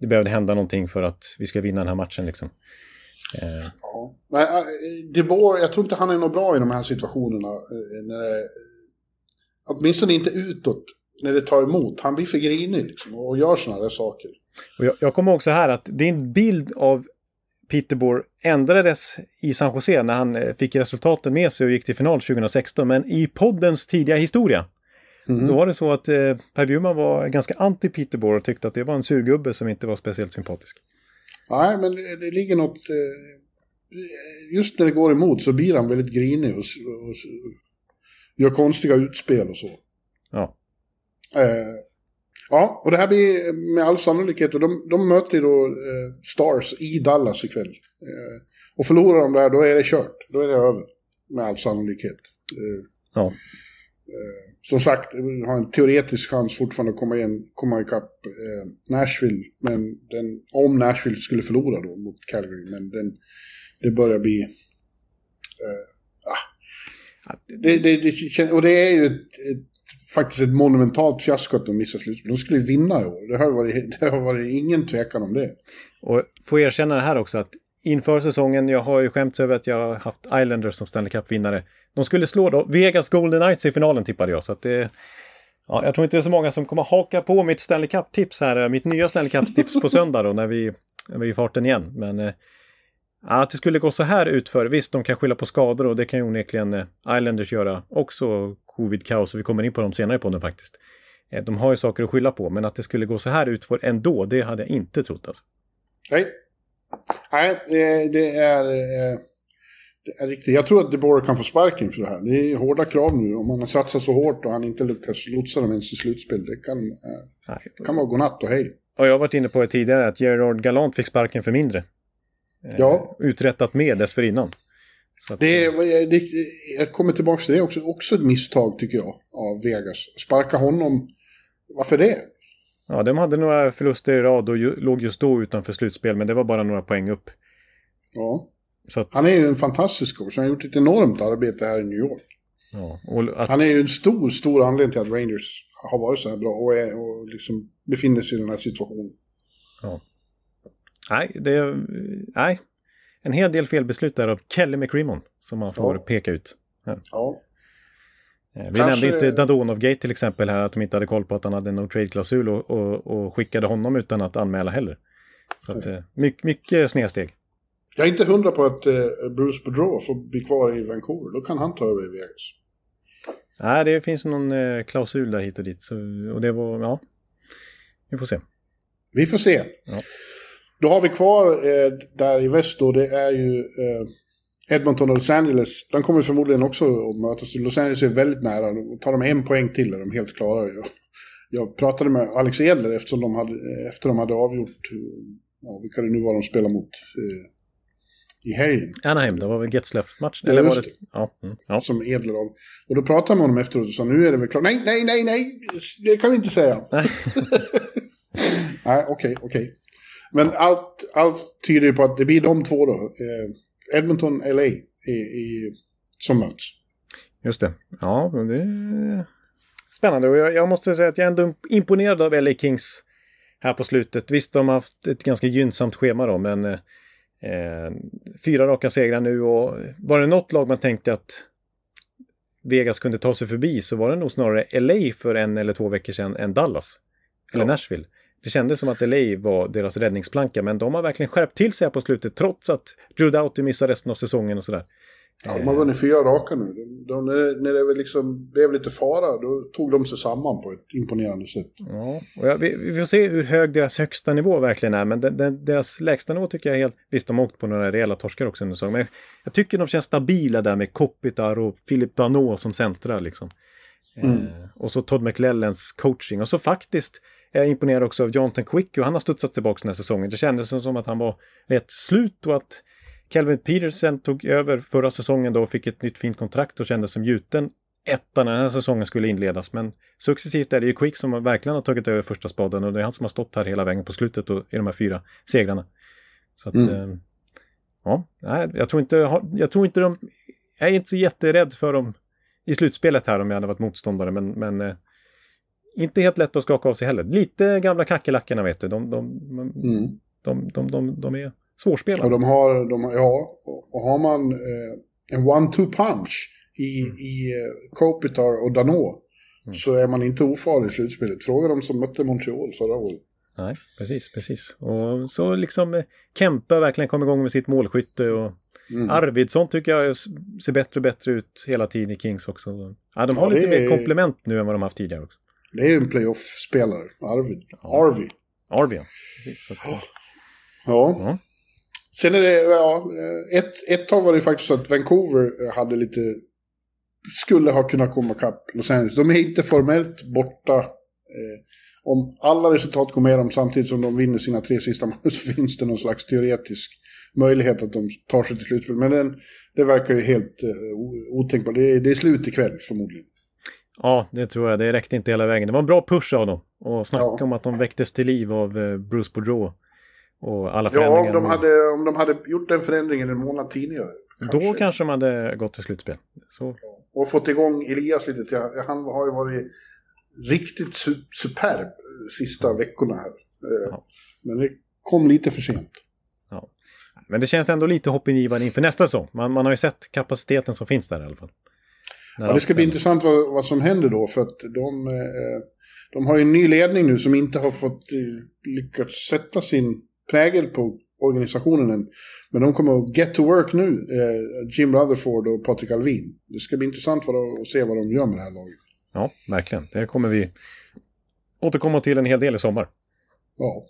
det behövde hända någonting för att vi ska vinna den här matchen. Liksom. Eh, ja. Men äh, De Boer, jag tror inte han är något bra i de här situationerna. eh, När åtminstone inte utåt, när det tar emot. Han blir för grinig liksom, och gör sådana där saker. Och jag, jag kommer också här att din bild av Peter Boer ändrades i San Jose när han eh, fick resultaten med sig och gick till final 2016. Men i poddens tidiga historia, Mhm. då var det så att eh, Per Bjurman var ganska anti Peter Boer och tyckte att det var en surgubbe som inte var speciellt sympatisk. Nej, men det, det ligger något... Eh, just när det går emot så blir han väldigt grinig och, och, s- gör konstiga utspel och så. Ja, Eh, ja, och det här blir med all sannolikhet, och de, de möter ju då eh, Stars i Dallas ikväll. Eh, och förlorar de där, då är det kört. Då är det över. Med all sannolikhet. Eh, ja. eh, som sagt, de har en teoretisk chans fortfarande att komma, igen, komma ikapp eh, Nashville. Men den, om Nashville skulle förlora då mot Calgary, men den, det börjar bli... Ah. det, det, det, och det är ju ett, ett, faktiskt ett monumentalt fiasko att de missar slutspel. De skulle ju vinna i år. Det har, varit, det har varit ingen tvekan om det. Och får erkänna det här också att inför säsongen, jag har ju skämts över att jag har haft Islanders som Stanley Cup-vinnare. De skulle slå då Vegas Golden Knights i finalen tippade jag, så att det... Ja, jag tror inte det är så många som kommer haka på mitt Stanley Cup-tips här, mitt nya Stanley Cup-tips på söndag då när vi, när vi är i farten igen. Men eh, att det skulle gå så här utför, visst de kan skylla på skador och det kan ju onekligen eh, Islanders göra också covid-kaos och vi kommer in på dem senare på den faktiskt. Eh, de har ju saker att skylla på, men att det skulle gå så här utför ändå, det hade jag inte trott alltså. Nej. Nej, det, det är... eh, Det är riktigt. Jag tror att DeBoer kan få sparken för det här. Det är hårda krav nu. Om man har satsat så hårt och han inte lyckas lotsa dem ens i slutspel. Det kan, Nej. kan vara godnatt och hej. Och jag har varit inne på det tidigare att Gerard Gallant fick sparken för mindre. Eh, Ja. Uträttat med dessförinnan. Att, Det, är- det, jag kommer tillbaka till det också. Också ett misstag tycker jag av Vegas. Sparka honom. Varför det? ja, de hade några förluster i rad och ju, låg just då utanför slutspel, men det var bara några poäng upp. Ja. Att, Han är ju en fantastisk coach. Han har gjort ett enormt arbete här i New York. ja, att, Han är ju en stor, stor anledning till att Rangers har varit så här bra och, är, och liksom befinner sig i den här situationen. Nej, det, nej, en hel del felbeslut där av Kelly McCrimmon som man får Ja. peka ut. Ja. Eh, Vi Kanske- nämnde inte Dadonov Gate till exempel här, att de inte hade koll på att han hade en no trade-klausul och, och, och skickade honom utan att anmäla heller. Så att, eh, mycket, mycket snedsteg. Jag är inte hundra på att eh, Bruce Boudreau får bli kvar i Vancouver. Då kan han ta över i Vegas. Nej, det finns någon klausul där hit och dit. Så, och det var, ja, vi får se. Vi får se. Ja. Då har vi kvar eh, där i väst då, det är ju eh, Edmonton och Los Angeles. De kommer förmodligen också att mötas. Los Angeles är väldigt nära. Tar de en poäng till är de helt klara. Jag, jag pratade med Alex Edler eftersom de hade, efter de hade avgjort, eh, ja, vilka det nu var de spelade mot, eh, i helgen. Anaheim, det var väl Getzlaff-match? Ja, Eller var det? Ja, mm, ja. Som Edler av. Och då pratade jag med honom efteråt och sa nu är det väl klart. Nej, nej, nej, nej, det kan vi inte säga. Nej, okej, okay, okej. Okay. Men allt, allt tyder ju på att det blir de två då. Eh, Edmonton, LA, i, i, som möts. Just det. Ja, det är spännande. Och jag, jag måste säga att jag är ändå imponerad av LA Kings här på slutet. Visst, de har haft ett ganska gynnsamt schema då, men eh, fyra raka segrar nu och var det något lag man tänkte att Vegas kunde ta sig förbi så var det nog snarare LA för en eller två veckor sedan än Dallas. Eller ja. Nashville. Det kändes som att LA var deras räddningsplanka, men de har verkligen skärpt till sig här på slutet trots att Drew Doughty missar resten av säsongen och sådär. Ja, de har vunnit fyra raka nu. De, de, när, det liksom blev lite fara, då tog de sig samman på ett imponerande sätt. Ja, och jag, vi, vi får se hur hög deras högsta nivå verkligen är, men den, den, deras lägsta nivå tycker jag är helt... Visst, de har åkt på några rejäla torskar också under säsongen, men jag, jag, tycker de känns stabila där med Kopitar och Philip Dano som centrar liksom. Mm. Eh, och så Todd McLellens coaching, och så faktiskt är jag imponerad också av Jonathan Quick och han har studsat tillbaka den här säsongen. Det kändes som att han var rätt slut och att Kelvin Peterson tog över förra säsongen då och fick ett nytt fint kontrakt och kändes som gjuten etta när den här säsongen skulle inledas. Men successivt är det ju Quick som verkligen har tagit över första spaden och det är han som har stått här hela vägen på slutet och, i de här fyra segrarna. Så att, mm. eh, ja, nej, jag tror inte, jag tror inte de, jag är inte så jätterädd för dem i slutspelet här om jag hade varit motståndare, men, men eh, inte helt lätt att skaka av sig heller. Lite gamla kackerlackorna vet du, de, de, mm. de, de, de, de är svårspelade. Och de har, de, ja, och har man eh, en one-two punch i, mm. i eh, Kopitar och Dano mm. så är man inte ofarlig i slutspelet. Fråga de som mötte Montreal förra året. Nej, precis, precis. Och så liksom eh, Kempe verkligen kom igång med sitt målskytte och mm. Arvidsson tycker jag ser bättre och bättre ut hela tiden i Kings också. Ja, de har ja, lite mer komplement nu än vad de haft tidigare också. Det är ju en playoff-spelare, Arvid. Ja. Arvid. Arvid, ja. Precis, att, ja. ja. Sen är det, ja, ett, ett tag var det faktiskt så att Vancouver hade lite, skulle ha kunnat komma ikapp Los Angeles. De är inte formellt borta. Eh, om alla resultat går med dem samtidigt som de vinner sina tre sista matcher så finns det någon slags teoretisk möjlighet att de tar sig till slutspel. Men den, det verkar ju helt eh, otänkbart. Det, det är slut ikväll förmodligen. Ja, det tror jag. Det räckte inte hela vägen. Det var en bra push av dem. Och snacka ja. om att de väcktes till liv av eh, Bruce Boudreau. Och alla förändringar. Ja, om de, hade, om de hade gjort den förändringen en månad tidigare. Kanske. Då kanske de hade gått till slutspel. Så. Och fått igång Elias lite. Han har ju varit riktigt superb sista veckorna här. Eh, ja. Men det kom lite för sent. Ja. Men det känns ändå lite hoppingivande inför nästa säsong. Man, man har ju sett kapaciteten som finns där i alla fall. Ja, det ska bli intressant vad, vad som händer då. För att de, eh, de har ju en ny ledning nu som inte har fått eh, lyckats sätta sin prägel på organisationen än. Men de kommer att get to work nu, eh, Jim Rutherford och Patrik Alvin. Det ska bli intressant att se vad de gör med det här laget. Ja, verkligen. Det kommer vi återkomma till en hel del i sommar. Ja.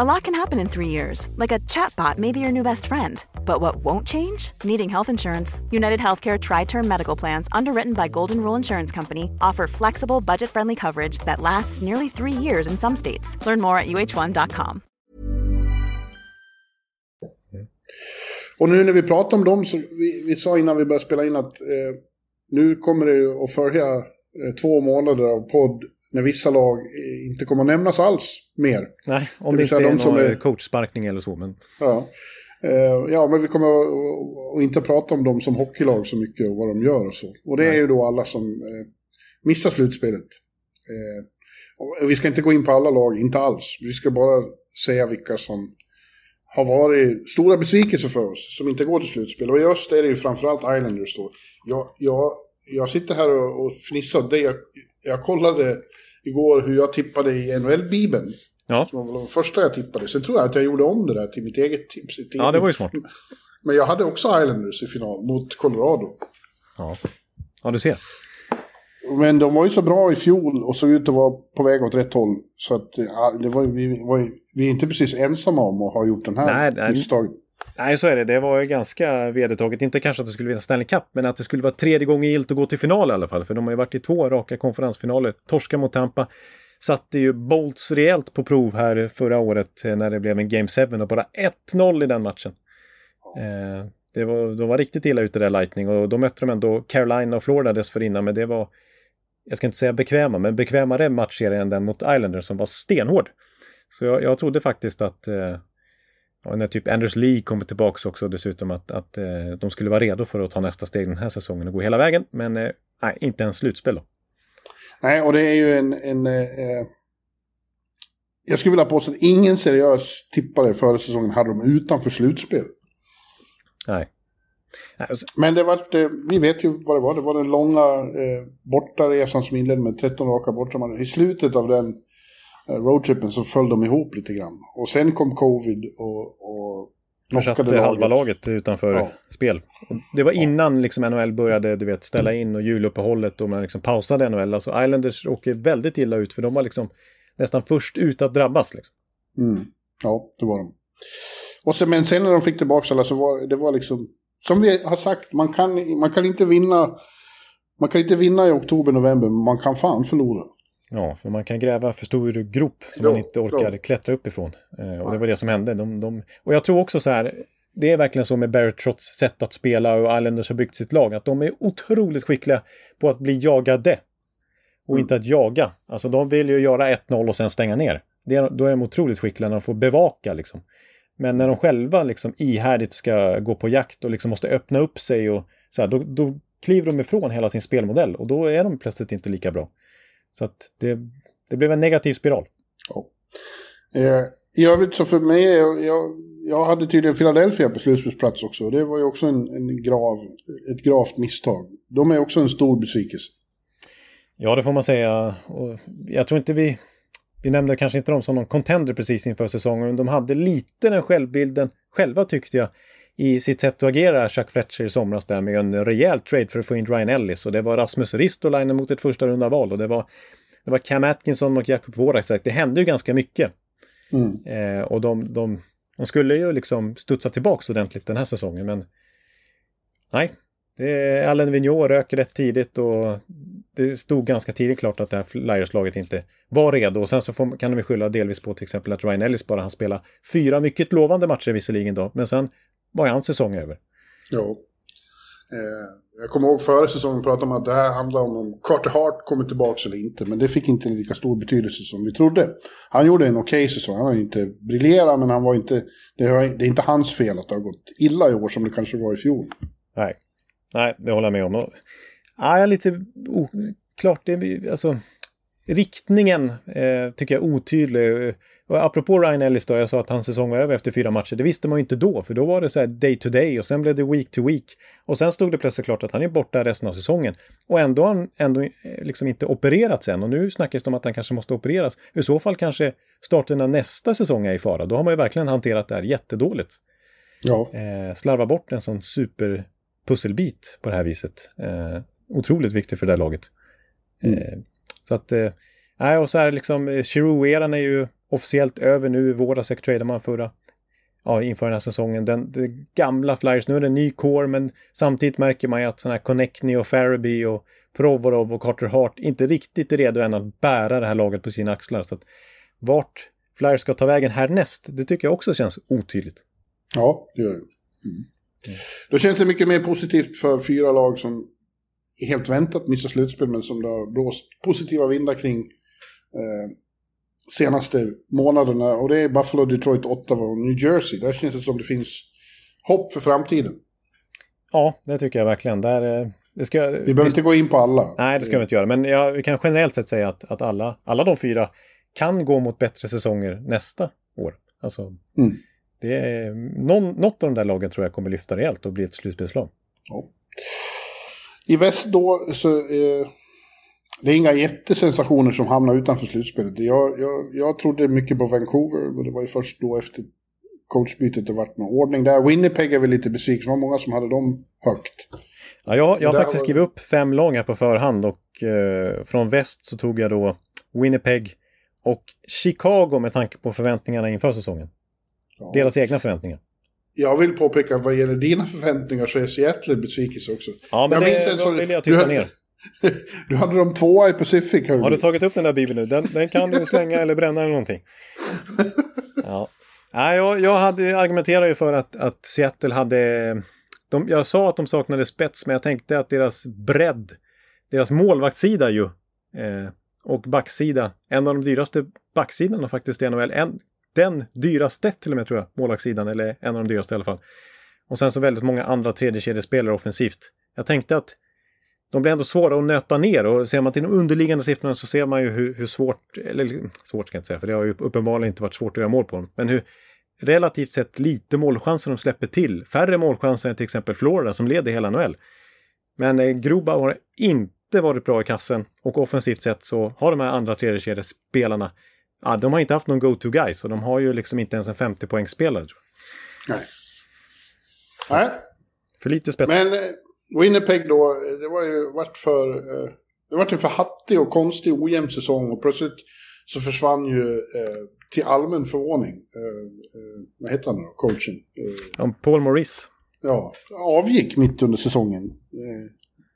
A lot can happen in three years, like a chatbot may be your new best friend. But what won't change? Needing health insurance. United Healthcare Tri Term Medical Plans, underwritten by Golden Rule Insurance Company, offer flexible, budget friendly coverage that lasts nearly three years in some states. Learn more at uh1.com. Och nu när vi pratar om dem, så vi, vi sa innan vi började spela in att eh, nu kommer det att följa eh, två månader av podd när vissa lag inte kommer att nämnas alls mer. Nej, om det, det inte är de någon som är... coachsparkning eller så. Men... Ja. Uh, ja, men vi kommer att inte prata om dem som hockeylag så mycket och vad de gör och så. Och det Nej. är ju då alla som missar slutspelet. Vi ska inte gå in på alla lag, inte alls. Vi ska bara säga vilka som har varit stora besvikelser för oss, som inte går till slutspel. Och i öst är det ju framförallt Islanders då. Jag, jag, jag sitter här och, och fnissar. Det jag, jag kollade igår hur jag tippade i NHL-bibeln. Ja. Som var det första jag tippade. Sen tror jag att jag gjorde om det där till mitt eget tips. Ja, det var ju smart. Men jag hade också Islanders i final mot Colorado. Ja, ja du ser. Men de var ju så bra i fjol och såg ut att vara på väg åt rätt håll. Så att ja, det var, vi, var, vi är inte precis ensamma om att ha gjort den här nej, misstaget. Nej, så är det. Det var ju ganska vedertaget. Inte kanske att det skulle vinna Stanley Cup, men att det skulle vara tredje gången gilt att gå till final i alla fall. För de har ju varit i två raka konferensfinaler. Torska mot Tampa. Satte ju Bolts rejält på prov här förra året eh, när det blev en Game 7 och bara 1-0 i den matchen. Eh, det var, de var riktigt illa ute där Lightning och då mötte de ändå Carolina och Florida dessförinnan, men det var jag ska inte säga bekväma, men bekvämare matchserie än den mot Islanders som var stenhård. Så jag, jag trodde faktiskt att eh, ja, när typ Anders Lee kommer tillbaka också dessutom att, att eh, de skulle vara redo för att ta nästa steg den här säsongen och gå hela vägen. Men eh, nej, inte ens slutspel då. Nej, och det är ju en... en eh, jag skulle vilja påstå att ingen seriös tippare förra säsongen hade dem utanför slutspel. Nej. Men det var, eh, vi vet ju vad det var. Det var den långa eh, bortaresan som inledde med 13 raka borta. I slutet av den roadtrippen så föll de ihop lite grann. Och sen kom covid och, och Försatte halva laget utanför ja. spel. Det var innan liksom NHL började du vet, ställa in och juluppehållet och man liksom pausade NHL. Alltså Islanders åker väldigt illa ut för de var liksom nästan först ut att drabbas. Liksom. Mm. Ja, det var de. Och sen, men sen när de fick tillbaka alla så var det var liksom som vi har sagt, man kan, man kan inte vinna man kan inte vinna i oktober, november, men man kan fan förlora. Ja, för man kan gräva för stor grop som ja, man inte orkar ja. klättra uppifrån. Eh, och det var det som hände. De, de, och jag tror också så här, det är verkligen så med Barrett sätt att spela och Islanders har byggt sitt lag, att de är otroligt skickliga på att bli jagade. Och mm. inte att jaga. Alltså de vill ju göra 1-0 och sen stänga ner. Det, då är de otroligt skickliga när de får bevaka liksom. Men när de själva liksom ihärdigt ska gå på jakt och liksom måste öppna upp sig och så här, då, då kliver de ifrån hela sin spelmodell och då är de plötsligt inte lika bra. Så att det, det blev en negativ spiral. Ja. Eh, I övrigt så för mig, jag, jag, hade tydligen Philadelphia på slutspelsplats också. Det var ju också en, en grav, ett gravt misstag. De är också en stor besvikelse. Ja, det får man säga. Och jag tror inte vi vi nämnde kanske inte dem som någon contender precis inför säsongen, men de hade lite den självbilden själva tyckte jag i sitt sätt att agera, Chuck Fletcher i somras där med en rejäl trade för att få in Ryan Ellis och det var Rasmus Ristolainen mot ett första runda val och det var, det var Cam Atkinson och Jakob Voracek. Det hände ju ganska mycket. Mm. Eh, och de, de, de, skulle ju liksom studsa tillbaka ordentligt den här säsongen, men nej. Det Allen Vigneault rök rätt tidigt och det stod ganska tidigt klart att det här Flyers-laget inte var redo. Och sen så får, kan vi skylla delvis på till exempel att Ryan Ellis bara han spela fyra mycket lovande matcher visserligen då, men sen var ju hans säsong över. Jo. Eh, jag kommer ihåg före säsongen pratade om att det här handlar om om Carter Hart kommer tillbaka eller inte, men det fick inte lika stor betydelse som vi trodde. Han gjorde en okej okay säsong, han har inte briljerat, men han var inte, det, var, det är inte hans fel att det har gått illa i år som det kanske var i fjol. Nej, Nej det håller jag med om. Och, ja, lite oklart, det, alltså riktningen eh, tycker jag är otydlig. Och apropå Ryan Ellis då, jag sa att hans säsong var över efter fyra matcher. Det visste man ju inte då, för då var det så här day to day och sen blev det week to week. Och sen stod det plötsligt klart att han är borta resten av säsongen. Och ändå har han ändå eh, liksom inte opererats än. Och nu snackas det om att han kanske måste opereras. I så fall kanske starten av nästa säsong är i fara. Då har man ju verkligen hanterat det här jättedåligt. Ja. Eh, slarva bort en sån superpusselbit på det här viset. Eh, otroligt viktig för det här laget. Mm. Eh, så att, eh, nej, eh, och så här liksom, Chiru-eran är ju officiellt över nu. I våras jag tradade man förra, ja, inför den här säsongen. Den, den gamla Flyers, nu är det en ny core, men samtidigt märker man ju att sådana här Connectney och Faraby och Provorov och Carter Hart inte riktigt är redo än att bära det här laget på sina axlar. Så att vart Flyers ska ta vägen härnäst, det tycker jag också känns otydligt. Ja, det gör det. Mm. Mm. Då känns det mycket mer positivt för fyra lag som helt väntat missar slutspel, men som det har blåst positiva vindar kring eh, senaste månaderna. Och det är Buffalo, Detroit, Ottawa och New Jersey. Där känns det som det finns hopp för framtiden. Ja, det tycker jag verkligen. Där, eh, det ska, vi behöver vi, inte gå in på alla. Nej, det ska vi inte göra. Men ja, vi kan generellt sett säga att, att alla, alla de fyra kan gå mot bättre säsonger nästa år. Alltså, mm. det är, någon, något av de där lagen tror jag kommer lyfta rejält och bli ett slutspelslag. Ja. I väst då så... Eh, det är inga jättesensationer som hamnar utanför slutspelet. Jag, jag, jag trodde mycket på Vancouver, men det var ju först då efter coachbytet det vart någon ordning där. Winnipeg är väl lite besviken, det var många som hade dem högt. Ja, jag, jag har faktiskt var... skrivit upp fem här på förhand och eh, från väst så tog jag då Winnipeg och Chicago med tanke på förväntningarna inför säsongen. Ja. Deras egna förväntningar. Jag vill påpeka vad gäller dina förväntningar så är Seattle besvikelse också. Ja, men jag det, minns en så, vill jag tysta ner. Du hade dem tvåa i Pacific. Har du tagit upp den där bibeln nu? Den, den kan du slänga eller bränna eller någonting. Ja. Nej, jag, jag hade, argumenterade ju för att, att Seattle hade... De, jag sa att de saknade spets, men jag tänkte att deras bredd, deras målvaktssida ju, Eh, och backsida, en av de dyraste backsidorna faktiskt i NHL. En, den dyraste till och med tror jag, målvaktssidan, eller en av de dyraste i alla fall. Och sen så väldigt många andra tredjekedjespelare offensivt. Jag tänkte att de blir ändå svåra att nöta ner och ser man till de underliggande siffrorna så ser man ju hur, hur svårt, eller svårt ska jag inte säga, för det har ju uppenbarligen inte varit svårt att göra mål på dem, men hur relativt sett lite målchanser de släpper till. Färre målchanser än till exempel Florida som leder hela NHL. Men eh, Grubauer har inte varit bra i kassen och offensivt sett så har de här andra tredjekedjespelarna, ja, de har inte haft någon go-to guy så de har ju liksom inte ens en 50 poängspelare. Nej. Nej. För lite spets. Men eh, Winnipeg då, det var ju vart för... Eh, det var en för hattig och konstig ojämn säsong och plötsligt så försvann ju eh, till allmän förvåning, eh, eh, vad heter han då, coachen? Eh, Paul Maurice. Ja, avgick mitt under säsongen. Eh,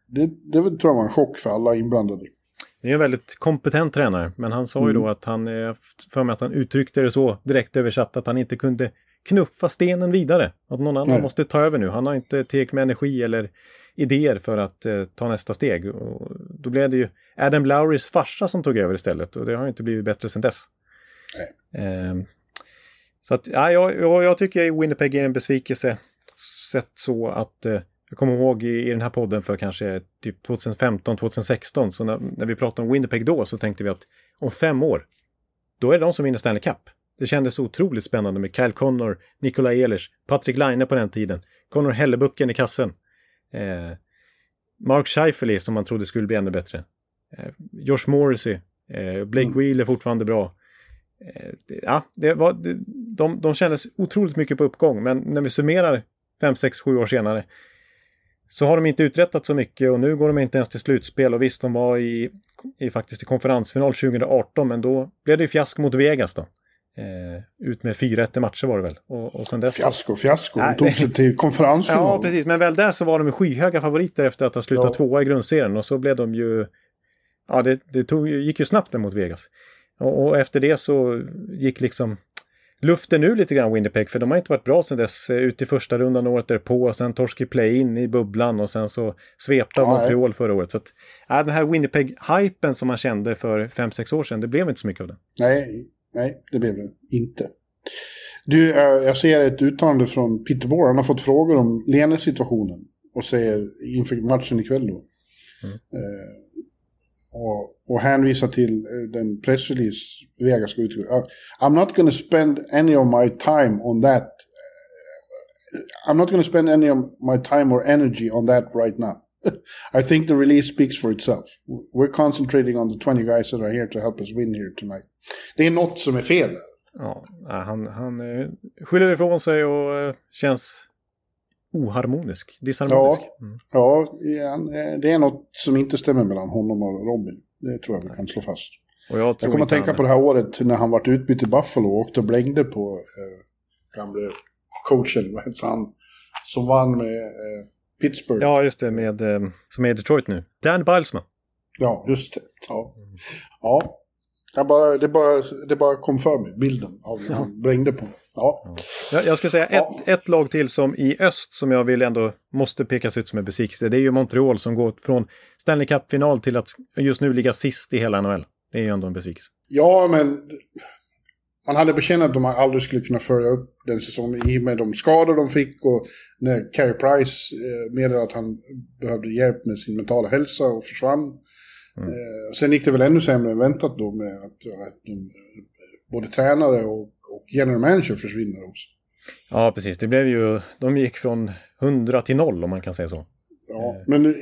det, det tror jag var en chock för alla inblandade. Det är en väldigt kompetent tränare, men han sa ju mm. då att han, för mig att han uttryckte det så direkt översatt att han inte kunde knuffa stenen vidare. Att någon annan Nej. måste ta över nu. Han har inte tillräckligt med energi eller idéer för att eh, ta nästa steg. Och då blev det ju Adam Lowrys farsa som tog över istället och det har inte blivit bättre sedan dess. Eh, så att, ja, jag, jag tycker Winnipeg är en besvikelse sett så att eh, jag kommer ihåg i, i den här podden för kanske typ 2015-2016, så när, när vi pratade om Winnipeg då så tänkte vi att om fem år, då är det de som vinner Stanley Cup. Det kändes otroligt spännande med Kyle Connor, Nikola Ehlers, Patrik Laine på den tiden, Connor Hellebucken i kassen. Eh, Mark Scheifele som man trodde skulle bli ännu bättre. Eh, Josh Morrissey, eh, Blake mm. Wheeler fortfarande bra. Eh, ja, det var, det, de, de kändes otroligt mycket på uppgång, men när vi summerar 5, 6, 7 år senare så har de inte uträttat så mycket och nu går de inte ens till slutspel och visst de var i, i faktiskt i konferensfinal 2018 men då blev det fiasko mot Vegas då. Eh, ut med 4-1 matcher var det väl. Och, och sen dess fiasko, fiasko. De tog sig till konferensfinal. Ja, precis. Men väl där så var de skyhöga favoriter efter att ha slutat ja. tvåa i grundserien. Och så blev de ju... Ja, det, det tog, gick ju snabbt mot Vegas. Och, och, efter det så gick liksom luften ur lite grann Winnipeg. För de har inte varit bra sedan dess. Eh, ut i första rundan året därpå. Och sen torsk i play-in i bubblan. Och sen så svepte av Montreal förra året. Så att, ja, den här Winnipeg-hypen som man kände för 5-6 år sedan. Det blev inte så mycket av den. Nej, Nej, det blev det inte. Du, eh, jag ser ett uttalande från Peter Bohr. Han har fått frågor om Lene-situationen. Och säger inför matchen ikväll då. Mm. Eh, och, och hänvisar till eh, den pressrelease Vegas går ut I'm not to spend any of my time on that. Uh, I'm not to spend any of my time or energy on that right now. I think the release speaks for itself. We're concentrating on the 20 guys that are here to help us win here tonight. Det är något som är fel. Ja, han, han uh, skyller ifrån sig och uh, känns oharmonisk, disharmonisk. Ja, ja, det är något som inte stämmer mellan honom och Robin. Det tror jag vi kan slå fast. Och jag, jag kommer att tänka han... på det här året när han vart utbytt i Buffalo och åkte och blängde på eh, gamle coachen, vad heter han, som vann med eh, Pittsburgh. Ja, just det, med, eh, som är i Detroit nu. Dan Bilesman. Ja, just det. Ja. ja. Jag bara, det, bara, det bara kom för mig, bilden av när han brängde på Ja. ja. Jag ska säga ja. ett, ett lag till som i öst som jag vill ändå måste pekas ut som en besvikelse. Det är ju Montreal som går från Stanley Cup-final till att just nu ligga sist i hela NHL. Det är ju ändå en besvikelse. Ja, men man hade bekänt att de aldrig skulle kunna följa upp den säsongen i och med de skador de fick och när Carey Price eh, meddelade att han behövde hjälp med sin mentala hälsa och försvann. Mm. Eh, sen gick det väl ännu sämre än väntat då med att, att de, både tränare och, och general manager försvinner också. Ja, precis. Det blev ju, de gick från 100 till 0 om man kan säga så. Ja, men eh,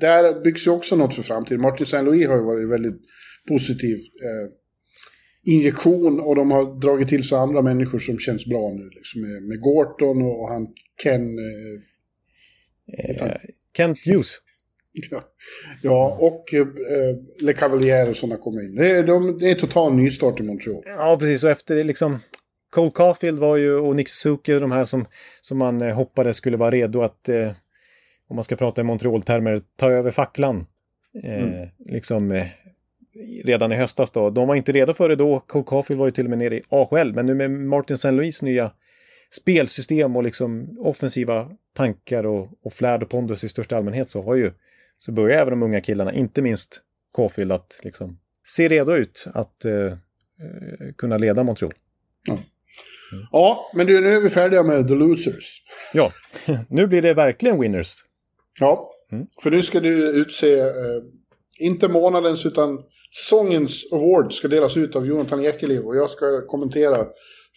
där byggs ju också något för framtiden. Martin Saint Louis har ju varit väldigt positiv. Eh, injektion och de har dragit till sig andra människor som känns bra nu. Liksom med, med Gorton och, han Ken... Eh, eh, Kent Hughes. Ja, ja och eh, Le Cavalier och sådana kommer in. Det är, de, det är total nystart i Montreal. Ja, precis. Och efter liksom... Cole Caulfield var ju, och Nick Suzuki, de här som, som man eh, hoppades skulle vara redo att, eh, om man ska prata i Montreal-termer, ta över facklan. Eh, mm. Liksom eh, redan i höstas då. De var inte redo för det då. Cole Caulfield var ju till och med nere i AHL. Men nu med Martin St. Louis nya spelsystem och liksom offensiva tankar och, och flärd och pondus i största allmänhet så har ju så börjar även de unga killarna, inte minst Caulfield att liksom se redo ut att eh, eh, kunna leda Montreal. Ja, men du, nu är vi färdiga med The Losers. Ja, nu blir det verkligen winners. Ja, Mm. för nu ska du utse, eh, inte månadens utan säsongens award ska delas ut av Jonathan Ekeliv och jag ska kommentera,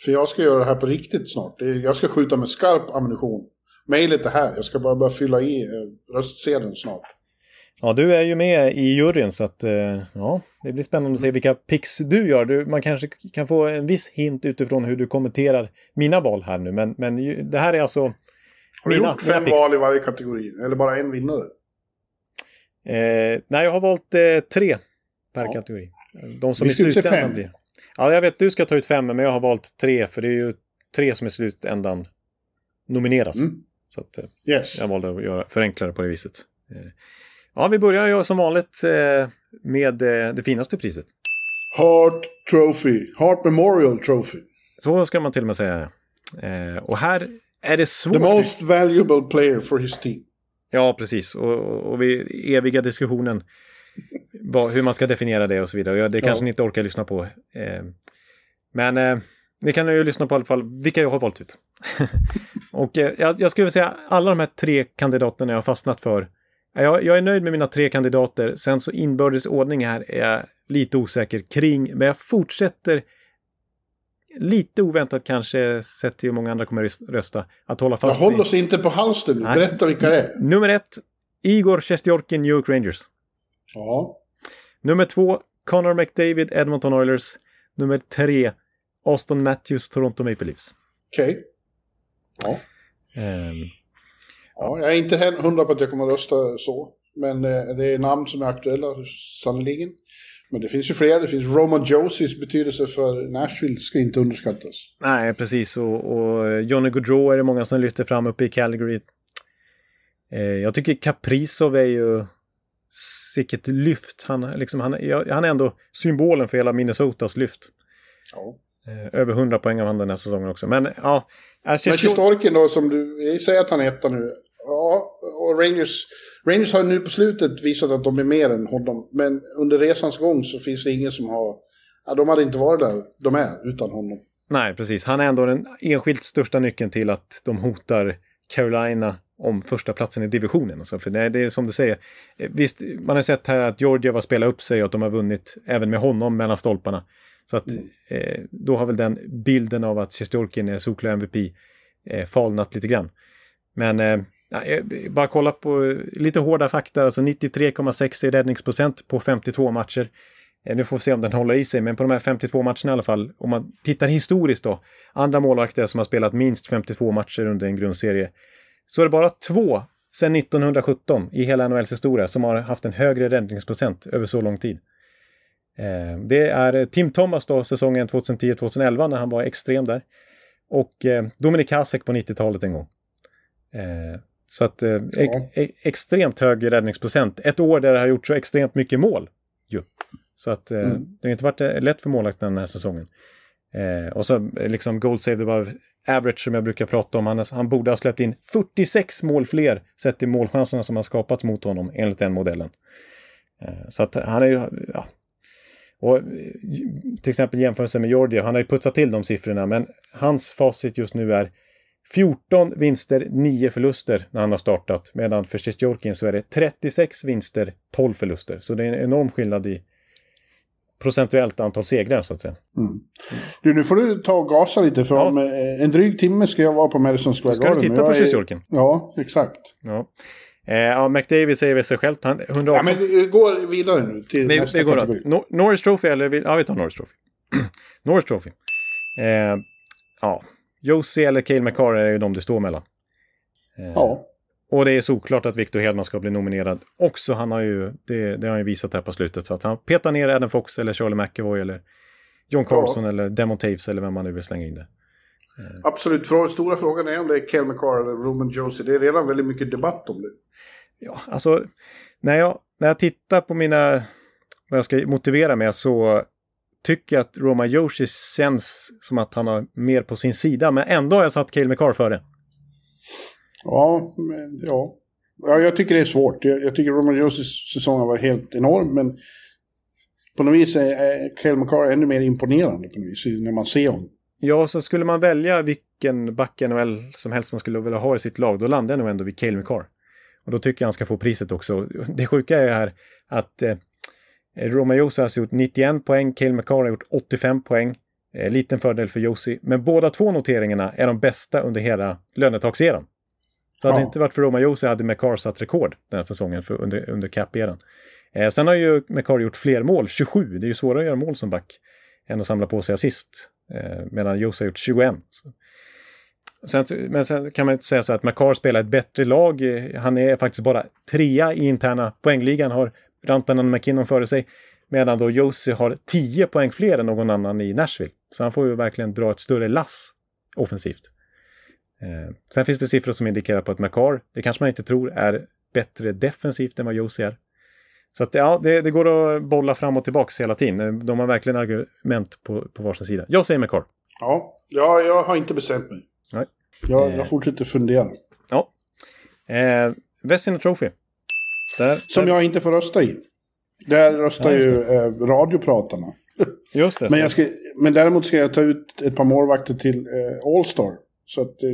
för jag ska göra det här på riktigt snart. Jag ska skjuta med skarp ammunition. Mejlet är här, jag ska bara börja fylla i eh, röstsedeln snart. Ja, du är ju med i juryn så att eh, ja, det blir spännande att se vilka picks du gör. Du, man kanske kan få en viss hint utifrån hur du kommenterar mina val här nu, men, men det här är alltså Har du mina, gjort fem val i varje kategori? Eller bara en vinnare? Eh, nej, jag har valt eh, tre per Ja. kategori. De som Vi i slutändan fem. blir. Ja, jag vet du ska ta ut fem, men jag har valt tre, för det är ju tre som i slutändan nomineras. Mm. Så att, eh, Yes. jag valde att göra förenkla det på det viset. Eh, ja, vi börjar som vanligt eh, med det finaste priset. Hart Trophy. Hart Memorial Trophy. Så ska man till och med säga. Och här är det svårt. The most valuable player for his team. Ja, precis. Och, och, vi eviga diskussionen hur man ska definiera det och så vidare. Jag- det kanske Ja. ni inte orkar lyssna på. Eh, men eh, ni kan ju lyssna på i alla fall vilka jag har valt ut. och eh, jag, jag skulle vilja säga alla de här tre kandidaterna jag har fastnat för. Jag, jag är nöjd med mina tre kandidater. Sen så inbördes ordning här är jag lite osäker kring. Men jag fortsätter lite oväntat kanske sett till hur många andra kommer röst- rösta. Att hålla Jag fast håller vid- oss inte på halsen nu. Berätta vilka det är. Nummer ett, Igor Sjestjorkin, New York Rangers. Ja. Nummer två, Connor McDavid, Edmonton Oilers. Nummer tre, Austin Matthews, Toronto Maple Leafs. Okej. Ja. Ehm, ja. Jag är inte hundra på att jag kommer att rösta så. Men eh, det är namn som är aktuella, sannoliken. Men det finns ju fler. Det finns Roman Josies betydelse för Nashville ska inte underskattas. nej, precis. Och, och Johnny Gaudreau är det många som lyfter fram uppe i Calgary. Eh, jag tycker Kaprizov är ju sicket lyft. Han, liksom, han, han är ändå symbolen för hela Minnesotas lyft. Ja. Eh, över 100 poäng av han den här säsongen också. Men ja, alltså, Men Sjostorkin då, som du säger att han är etta nu. Ja, och Rangers, Rangers har nu på slutet visat att de är mer än honom. Men under resans gång så finns det ingen som har... Ja, de hade inte varit där de är utan honom. Nej, precis. Han är ändå den enskilt största nyckeln till att de hotar Carolina om första platsen i divisionen. Alltså, för det, det är som du säger, eh, visst, man har sett här att Georgia har spelat upp sig och att de har vunnit även med honom mellan stolparna. Så att eh, då har väl den bilden av att Sjestjorkin är solklar MVP eh, falnat lite grann. Men eh, eh, bara kolla på eh, lite hårda fakta, alltså 93,6 i räddningsprocent på 52 matcher. Eh, Nu får vi se om den håller i sig, men på de här 52 matcherna i alla fall, om man tittar historiskt då, andra målvakter som har spelat minst 52 matcher under en grundserie, så är det bara två sedan 1917 i hela NHLs historia som har haft en högre räddningsprocent över så lång tid. Eh, Det är Tim Thomas då, säsongen 2010-2011 när han var extrem där. Och eh, Dominik Hasek på 90-talet en gång. Eh, Så att eh, ex e- extremt hög räddningsprocent. Ett år där det har gjort så extremt mycket mål. Ju. Så att eh, Mm. det har inte varit eh, lätt för målvakten den här säsongen. Eh, och så eh, liksom goal save above average som jag brukar prata om. Han, han borde ha släppt in 46 mål fler sett till målchanserna som har skapats mot honom enligt den modellen. Eh, så att han är ju, ja. Och eh, till exempel jämförelse med Georgia, han har ju putsat till de siffrorna, men hans facit just nu är 14 vinster, 9 förluster när han har startat. Medan för Sjestjorkin så är det 36 vinster, 12 förluster. Så det är en enorm skillnad i procentuellt antal segrar så att säga. Du, nu får du ta och gasa lite för Ja. om eh, en dryg timme ska jag vara på Madison Square Ska du Garden. titta på jag är-? Ja, exakt. Ja. Eh, ja, McDavid säger väl sig självt. Han, 118. Ja, men vi går vidare nu till Vi, nästa vi går kategori. No, Norris Trophy eller? vi- Ja, vi tar Norris Trophy. Norris Trophy. Eh, ja, Josie eller Cale McCarr är ju de det står mellan. Eh, Ja, Och det är såklart att Victor Hedman ska bli nominerad också. Han har ju, det, det har han ju visat här på slutet. Så att han petar ner Adam Fox eller Charlie McAvoy eller John Carlson eller Demon Taves eller vem man nu vill slänga in det. absolut. Frå- Stora frågan är om det är Kel McCarr eller Roman Josie. Det är redan väldigt mycket debatt om det. Ja, alltså när jag, när jag tittar på mina, vad jag ska motivera med så tycker jag att Roma Joshi känns som att han har mer på sin sida. Men ändå har jag satt Cale McCarr före. Ja, men ja. ja jag tycker det är svårt. Jag, jag tycker Roman Josis säsong har varit helt enorm, men på något vis är, Kael McCarr ännu mer imponerande på något vis när man ser honom. Ja, så skulle man välja vilken back i NHL som helst man skulle vilja ha i sitt lag, då landar jag nog ändå vid Cale McCarr. Och då tycker jag han ska få priset också. Det sjuka är här att eh, Roma Josi har gjort 91 poäng, Cale McCarr har gjort 85 poäng. Eh, liten fördel för Josi. Men båda två noteringarna är de bästa under hela lönetagseran. Så hade det inte varit för Roma Josi hade McCarr satt rekord den här säsongen för, under, under cap-eran. Eh, sen har ju McCarr gjort fler mål, 27. Det är ju svårare att göra mål som back än att samla på sig assist. Eh, medan Josi har gjort 21. Så. Sen, men sen kan man inte säga så att McCarr spelar ett bättre lag. Han är faktiskt bara trea i interna poängligan, har Rantanen McKinnon före sig. Medan då Josie har 10 poäng fler än någon annan i Nashville. Så han får ju verkligen dra ett större lass offensivt. Eh, sen finns det siffror som indikerar på att McCarr, det kanske man inte tror, är bättre defensivt än vad Josie är. Så att ja, det, det, går att bolla fram och tillbaka hela tiden. De har verkligen argument på, på varsin sida. Jag säger McCarr. Ja, ja jag har inte bestämt mig. Nej. Jag, jag fortsätter fundera. Ja. Eh, Vesina Trophy. Där, Som där. jag inte får rösta i. Där röstar ja, ju eh, radiopratarna. Just det. men, ska, men däremot ska jag ta ut ett par målvakter till eh, All-Star. Så att eh,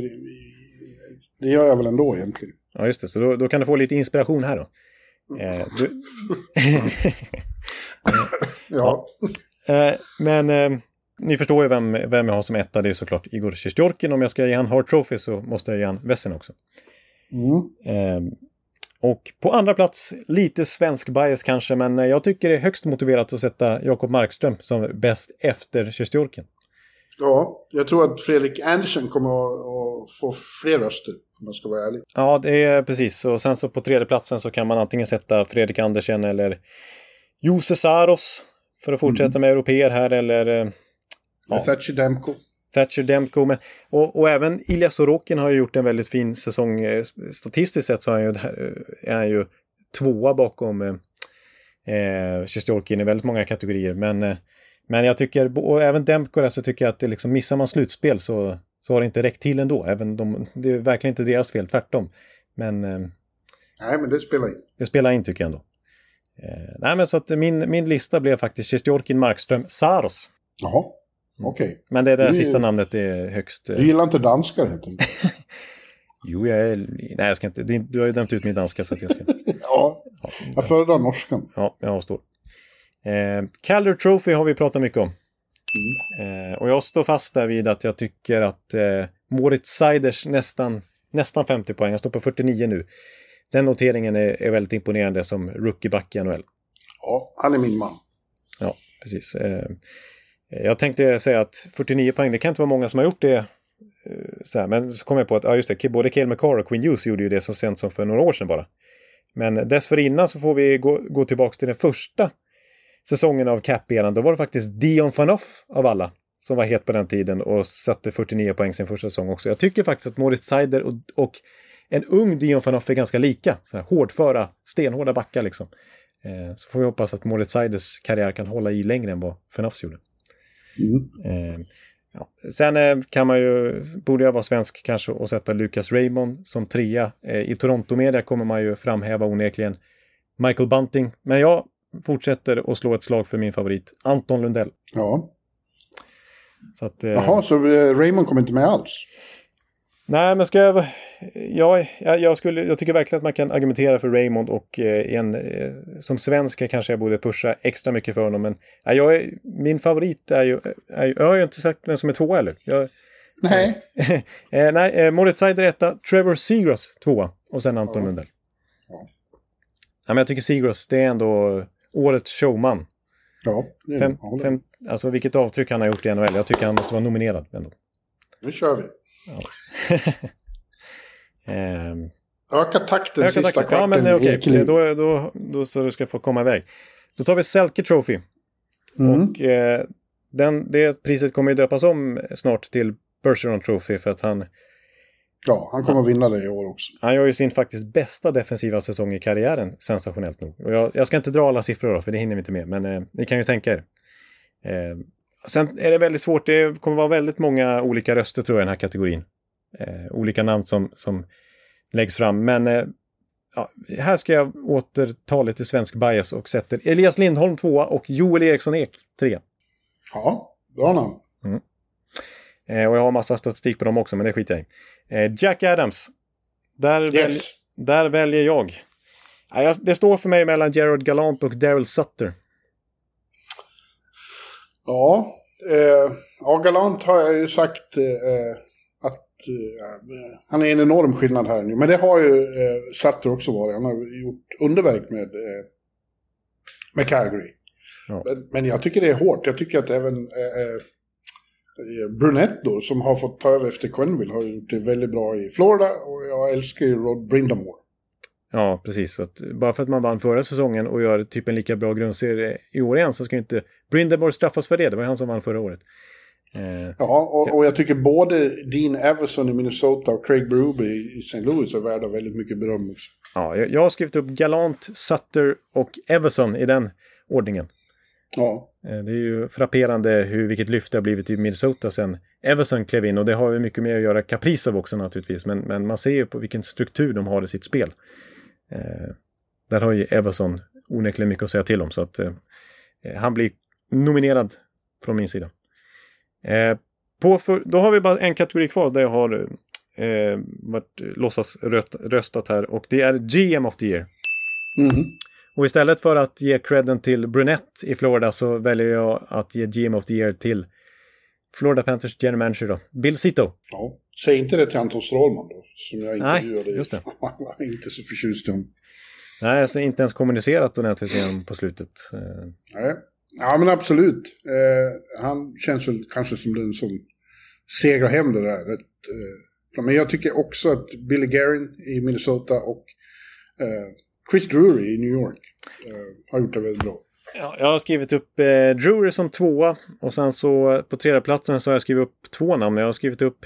det gör jag väl ändå egentligen. Ja, just det. Så då, då kan du få lite inspiration här då. Eh, du... ja. ja. Eh, men eh, ni förstår ju vem, vem jag har som etta. Det är såklart Igor Sjestjorkin. Om jag ska ge han Hard Trophy så måste jag ge han Vessen också. Mm. Eh, och på andra plats, lite svensk bias kanske, men jag tycker det är högst motiverat att sätta Jakob Markström som bäst efter Sjestjorkin. Ja, jag tror att Fredrik Andersen kommer att, få fler röster, om jag ska vara ärlig. Ja, det är precis. Och sen så på tredje platsen så kan man antingen sätta Fredrik Andersen eller Jose Saros för att fortsätta mm. med europeer här, eller... Eh, ja. Thatcher Demko. Thatcher Demko. Men, och, och även Ilja Sorokin har ju gjort en väldigt fin säsong. Eh, statistiskt sett så är han ju, eh, är han ju tvåa bakom eh, Sjestjorkin i väldigt många kategorier. Men, eh, men jag tycker, och även Demko där så tycker jag att det liksom, missar man slutspel så, så har det inte räckt till ändå. Även de, det är verkligen inte deras fel, tvärtom. Men... Eh, nej, men det spelar in. Det spelar in tycker jag ändå. Eh, nej, men så att min, min lista blev faktiskt Sjestjorkin, Markström, Saros. Jaha. Mm. Okej. Okay. Men det, är det du, sista namnet är högst... Du gillar inte danskar helt enkelt? jo, jag är... Nej, jag ska inte... Du har ju dömt ut min danska så att jag ska... ja, jag föredrar norskan. Ja, jag avstår. Eh, Calder Trophy har vi pratat mycket om. Mm. Eh, och jag står fast där vid att jag tycker att eh, Moritz Seiders nästan, nästan 50 poäng, han står på 49 nu. Den noteringen är, är väldigt imponerande som rookieback i NHL. Ja, han är min man. Ja, precis. Eh, jag tänkte säga att 49 poäng, det kan inte vara många som har gjort det. Eh, så här, men så kom jag på att ja, just det, både Cale McCarr och Quinn Hughes gjorde ju det så sent som för några år sedan bara. Men dessförinnan så får vi gå, gå tillbaka till den första säsongen av cap-eran. Då var det faktiskt Dion Phaneuf av alla som var het på den tiden och satte 49 poäng sin första säsong också. Jag tycker faktiskt att Moritz Seider och, och en ung Dion Phaneuf är ganska lika. Så här, hårdföra, stenhårda backar liksom. Eh, så får vi hoppas att Moritz Seiders karriär kan hålla i längre än vad Phaneufs gjorde. Mm. Eh, ja. Sen eh, kan man ju, borde jag vara svensk kanske och sätta Lucas Raymond som trea. Eh, I Toronto-media kommer man ju framhäva onekligen Michael Bunting. Men jag fortsätter att slå ett slag för min favorit, Anton Lundell. Ja. Så att, Jaha, så Raymond kommer inte med alls? Nej, men ska jag... Ja, jag, skulle, jag tycker verkligen att man kan argumentera för Raymond och eh, en, eh, som svensk kanske jag borde pusha extra mycket för honom. Men ja, jag är, min favorit är ju... Är, jag har ju inte sagt vem som är tvåa eller? Jag, nej. eh, nej, eh, Moritz Seider etta, Trevor Seagrass tvåa och sen Anton ja. Lundell. Ja. ja. men jag tycker Seagrass, det är ändå årets showman. Ja, det är fem, fem, Alltså vilket avtryck han har gjort i NHL. Jag tycker han måste vara nominerad ändå. Nu kör vi. Ja. um, Öka takten öka sista takten. kvarten. Ja, men okej. Okay. Då, då, då så du ska få komma iväg. Då tar vi Selke Trophy. Mm. Och eh, den, det priset kommer ju döpas om snart till Bergeron Trophy för att han... Ja, han kommer han, vinna det i år också. Han gör ju sin faktiskt bästa defensiva säsong i karriären, sensationellt nog. Och jag, jag ska inte dra alla siffror då, för det hinner vi inte med, men eh, ni kan ju tänka er. Eh, sen är det väldigt svårt, det kommer vara väldigt många olika röster tror jag i den här kategorin. Eh, olika namn som, som läggs fram. Men eh, ja, här ska jag återta lite svensk bias och sätter Elias Lindholm tvåa och Joel Eriksson Ek trea. Ja, bra namn. Eh, och jag har massa statistik på dem också, men det skiter jag i. Eh, Jack Adams. Där, Yes. välj, där väljer jag. Ja, jag. Det står för mig mellan Gerard Gallant och Daryl Sutter. Ja, eh, ja, Galant har jag ju sagt eh, att eh, han är en enorm skillnad här nu. Men det har ju eh, Sutter också varit. Han har gjort underverk med, eh, med Calgary. Ja. Men, men jag tycker det är hårt. Jag tycker att även eh, eh, Brunette då, som har fått ta över efter Quenneville, har gjort det väldigt bra i Florida. Och jag älskar ju Rod Brindamore. Ja, precis. Att bara för att man vann förra säsongen och gör typ en lika bra grundserie i år igen så ska inte Brindamore straffas för det. Det var han som vann förra året. Eh, Ja, och, och jag tycker både Dean Everson i Minnesota och Craig Berube i, i St. Louis är värda väldigt mycket beröm också. ja, jag, jag har skrivit upp Galant, Sutter och Everson i den ordningen. Ja, Eh, Det är ju frapperande hur, vilket lyft det har blivit i Minnesota sen Everson klev in och det har ju mycket med att göra Kaprizov också naturligtvis. Men, men man ser ju på vilken struktur de har i sitt spel. Eh, där har ju Everson onekligen mycket att säga till om så att eh, han blir nominerad från min sida. Eh, på för, då har vi bara en kategori kvar där jag har eh, varit låtsas röt, röstat här och det är GM of the year. Mhm. Och istället för att ge credden till Brunette i Florida så väljer jag att ge GM of the year till Florida Panthers general manager då, Bill Zito. ja. Säg inte det till Anton Strålman då, som jag Nej, intervjuade. just det. Han var inte så förtjust i honom. Nej, alltså inte ens kommunicerat ordentligt med honom på slutet. Nej. Ja, men absolut. Eh, han känns väl kanske som den som segrar hem det där. rätt, eh, men jag tycker också att Billy Guerin i Minnesota och eh, Chris Drury i New York eh, har gjort det väldigt bra. Ja, jag har skrivit upp eh, Drury som tvåa och sen så på tredjeplatsen så har jag skrivit upp två namn. Jag har skrivit upp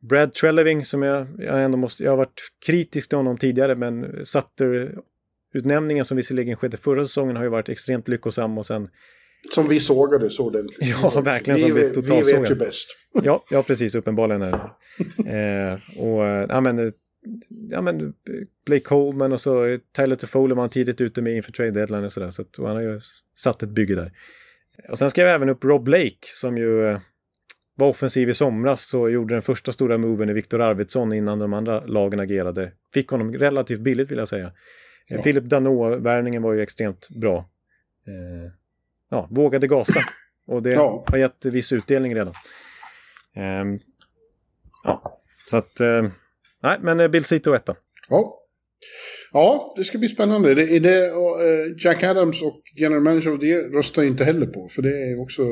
Brad Treleving som jag, jag ändå måste, jag har varit kritisk till honom tidigare men Sutter utnämningen som visserligen skedde förra säsongen har ju varit extremt lyckosam och sen Som vi sågade så ordentligt. Ja, verkligen, Vi, som vi vi totalsågade. vet ju bäst. Ja, ja precis, uppenbarligen är det. eh, och eh, ja, men, eh, ja, men eh, Blake Coleman och så eh, Tyler Toffoli var han tidigt ute med inför trade deadline och sådär. Så och han har ju satt ett bygge där. Och sen skrev jag även upp Rob Blake som ju eh, var offensiv i somras och gjorde den första stora moven i Viktor Arvidsson innan de andra lagen agerade. Fick honom relativt billigt vill jag säga. Ja. Philip Danault-värvningen var ju extremt bra. Eh, ja, vågade gasa. Och det Ja. har gett viss utdelning redan. Ehm, ja, så att... eh, nej, men eh, Bill Zito etta. Ja. Ja, det ska bli spännande. Det är det och, eh, Jack Adams och General Manager of the Year röstar inte heller på. För det är också eh,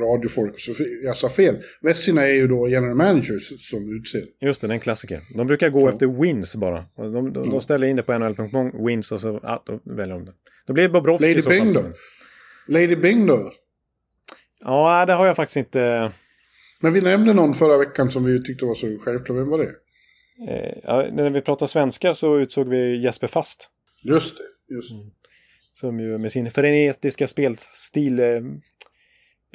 radiofolk. Så jag sa fel. Vessina är ju då General Managers som utser. Just det, det är en klassiker. De brukar gå Ja. efter wins bara. Och De, de, Ja. de ställer in det på NHL.com, wins och så ja, då väljer de det. Då blir det Bobrovski Lady i så fall Bing då? Lady Bing då? Ja, det har jag faktiskt inte... Men vi nämnde någon förra veckan som vi tyckte var så självklar. Vem var det? Eh, ja, när vi pratar svenska så utsåg vi Jesper Fast. Just det. Just. Mm. Som ju med sin frenetiska spelstil eh,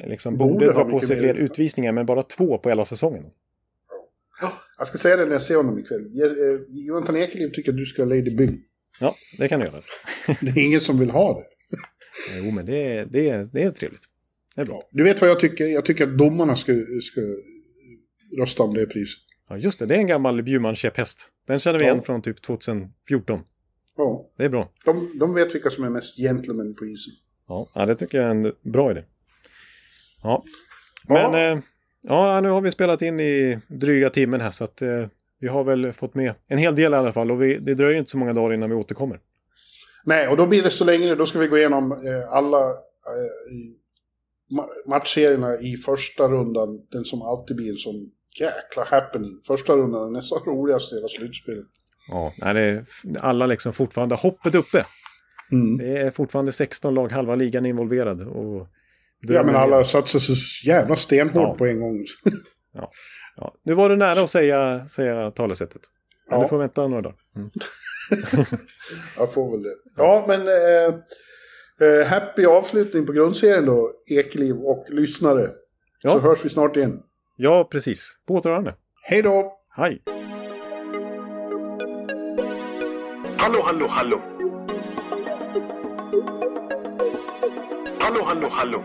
liksom Borde borde, dra på sig fler utvisningar, men bara två på hela säsongen. Jag ska säga det när jag ser honom ikväll. Eh, Jonathan Ekeliv tycker att du ska ha Lady Bing. Ja, det kan du göra. Det är ingen som vill ha det. Jo, men det, det, det är trevligt. Det är bra. Ja. Du vet vad jag tycker? Jag tycker att domarna ska, ska rösta om det priset. Ja, just det. Det är en gammal Bjurman-käpphäst. Den känner vi Ja. igen från typ 2014. Ja. Det är bra. De, de vet vilka som är mest gentlemen på isen. Ja, ja det tycker jag är en bra idé. Ja, Ja. men eh, ja, nu har vi spelat in i dryga timmen här så att eh, vi har väl fått med en hel del i alla fall och vi, det dröjer inte så många dagar innan vi återkommer. Nej, och då blir det så längre. Då ska vi gå igenom eh, alla eh, matchserierna i första rundan. Den som alltid blir en sån jäkla happening. Första rundan är nästan roligast i hela slutspelet. Ja, det är alla liksom fortfarande hoppet uppe. Mm. Det är fortfarande 16 lag, halva ligan involverad. Och Ja, men alla satsar så jävla stenhårt Ja. på en gång. Ja, nu var du nära att säga, säga talesättet. Ja. du får vänta några dagar. Mm. Jag får väl det. Ja, men eh, eh, happy avslutning på grundserien då, Ekeliv och lyssnare. Ja. Så hörs vi snart igen. Ja, precis. På återhörande. Hej då! Hej! Hallå, hallå, hallå. Hallå, hallå, hallå.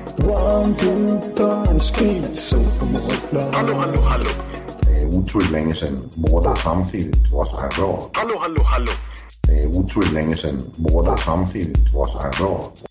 One, two, time, speed, so Hallå, hallå, hallå. Det er utroligt længe siden mor, der samtidig også har råd. Hallå, hallå, hallå. Det er utroligt længe siden mor, der samtidig også har råd.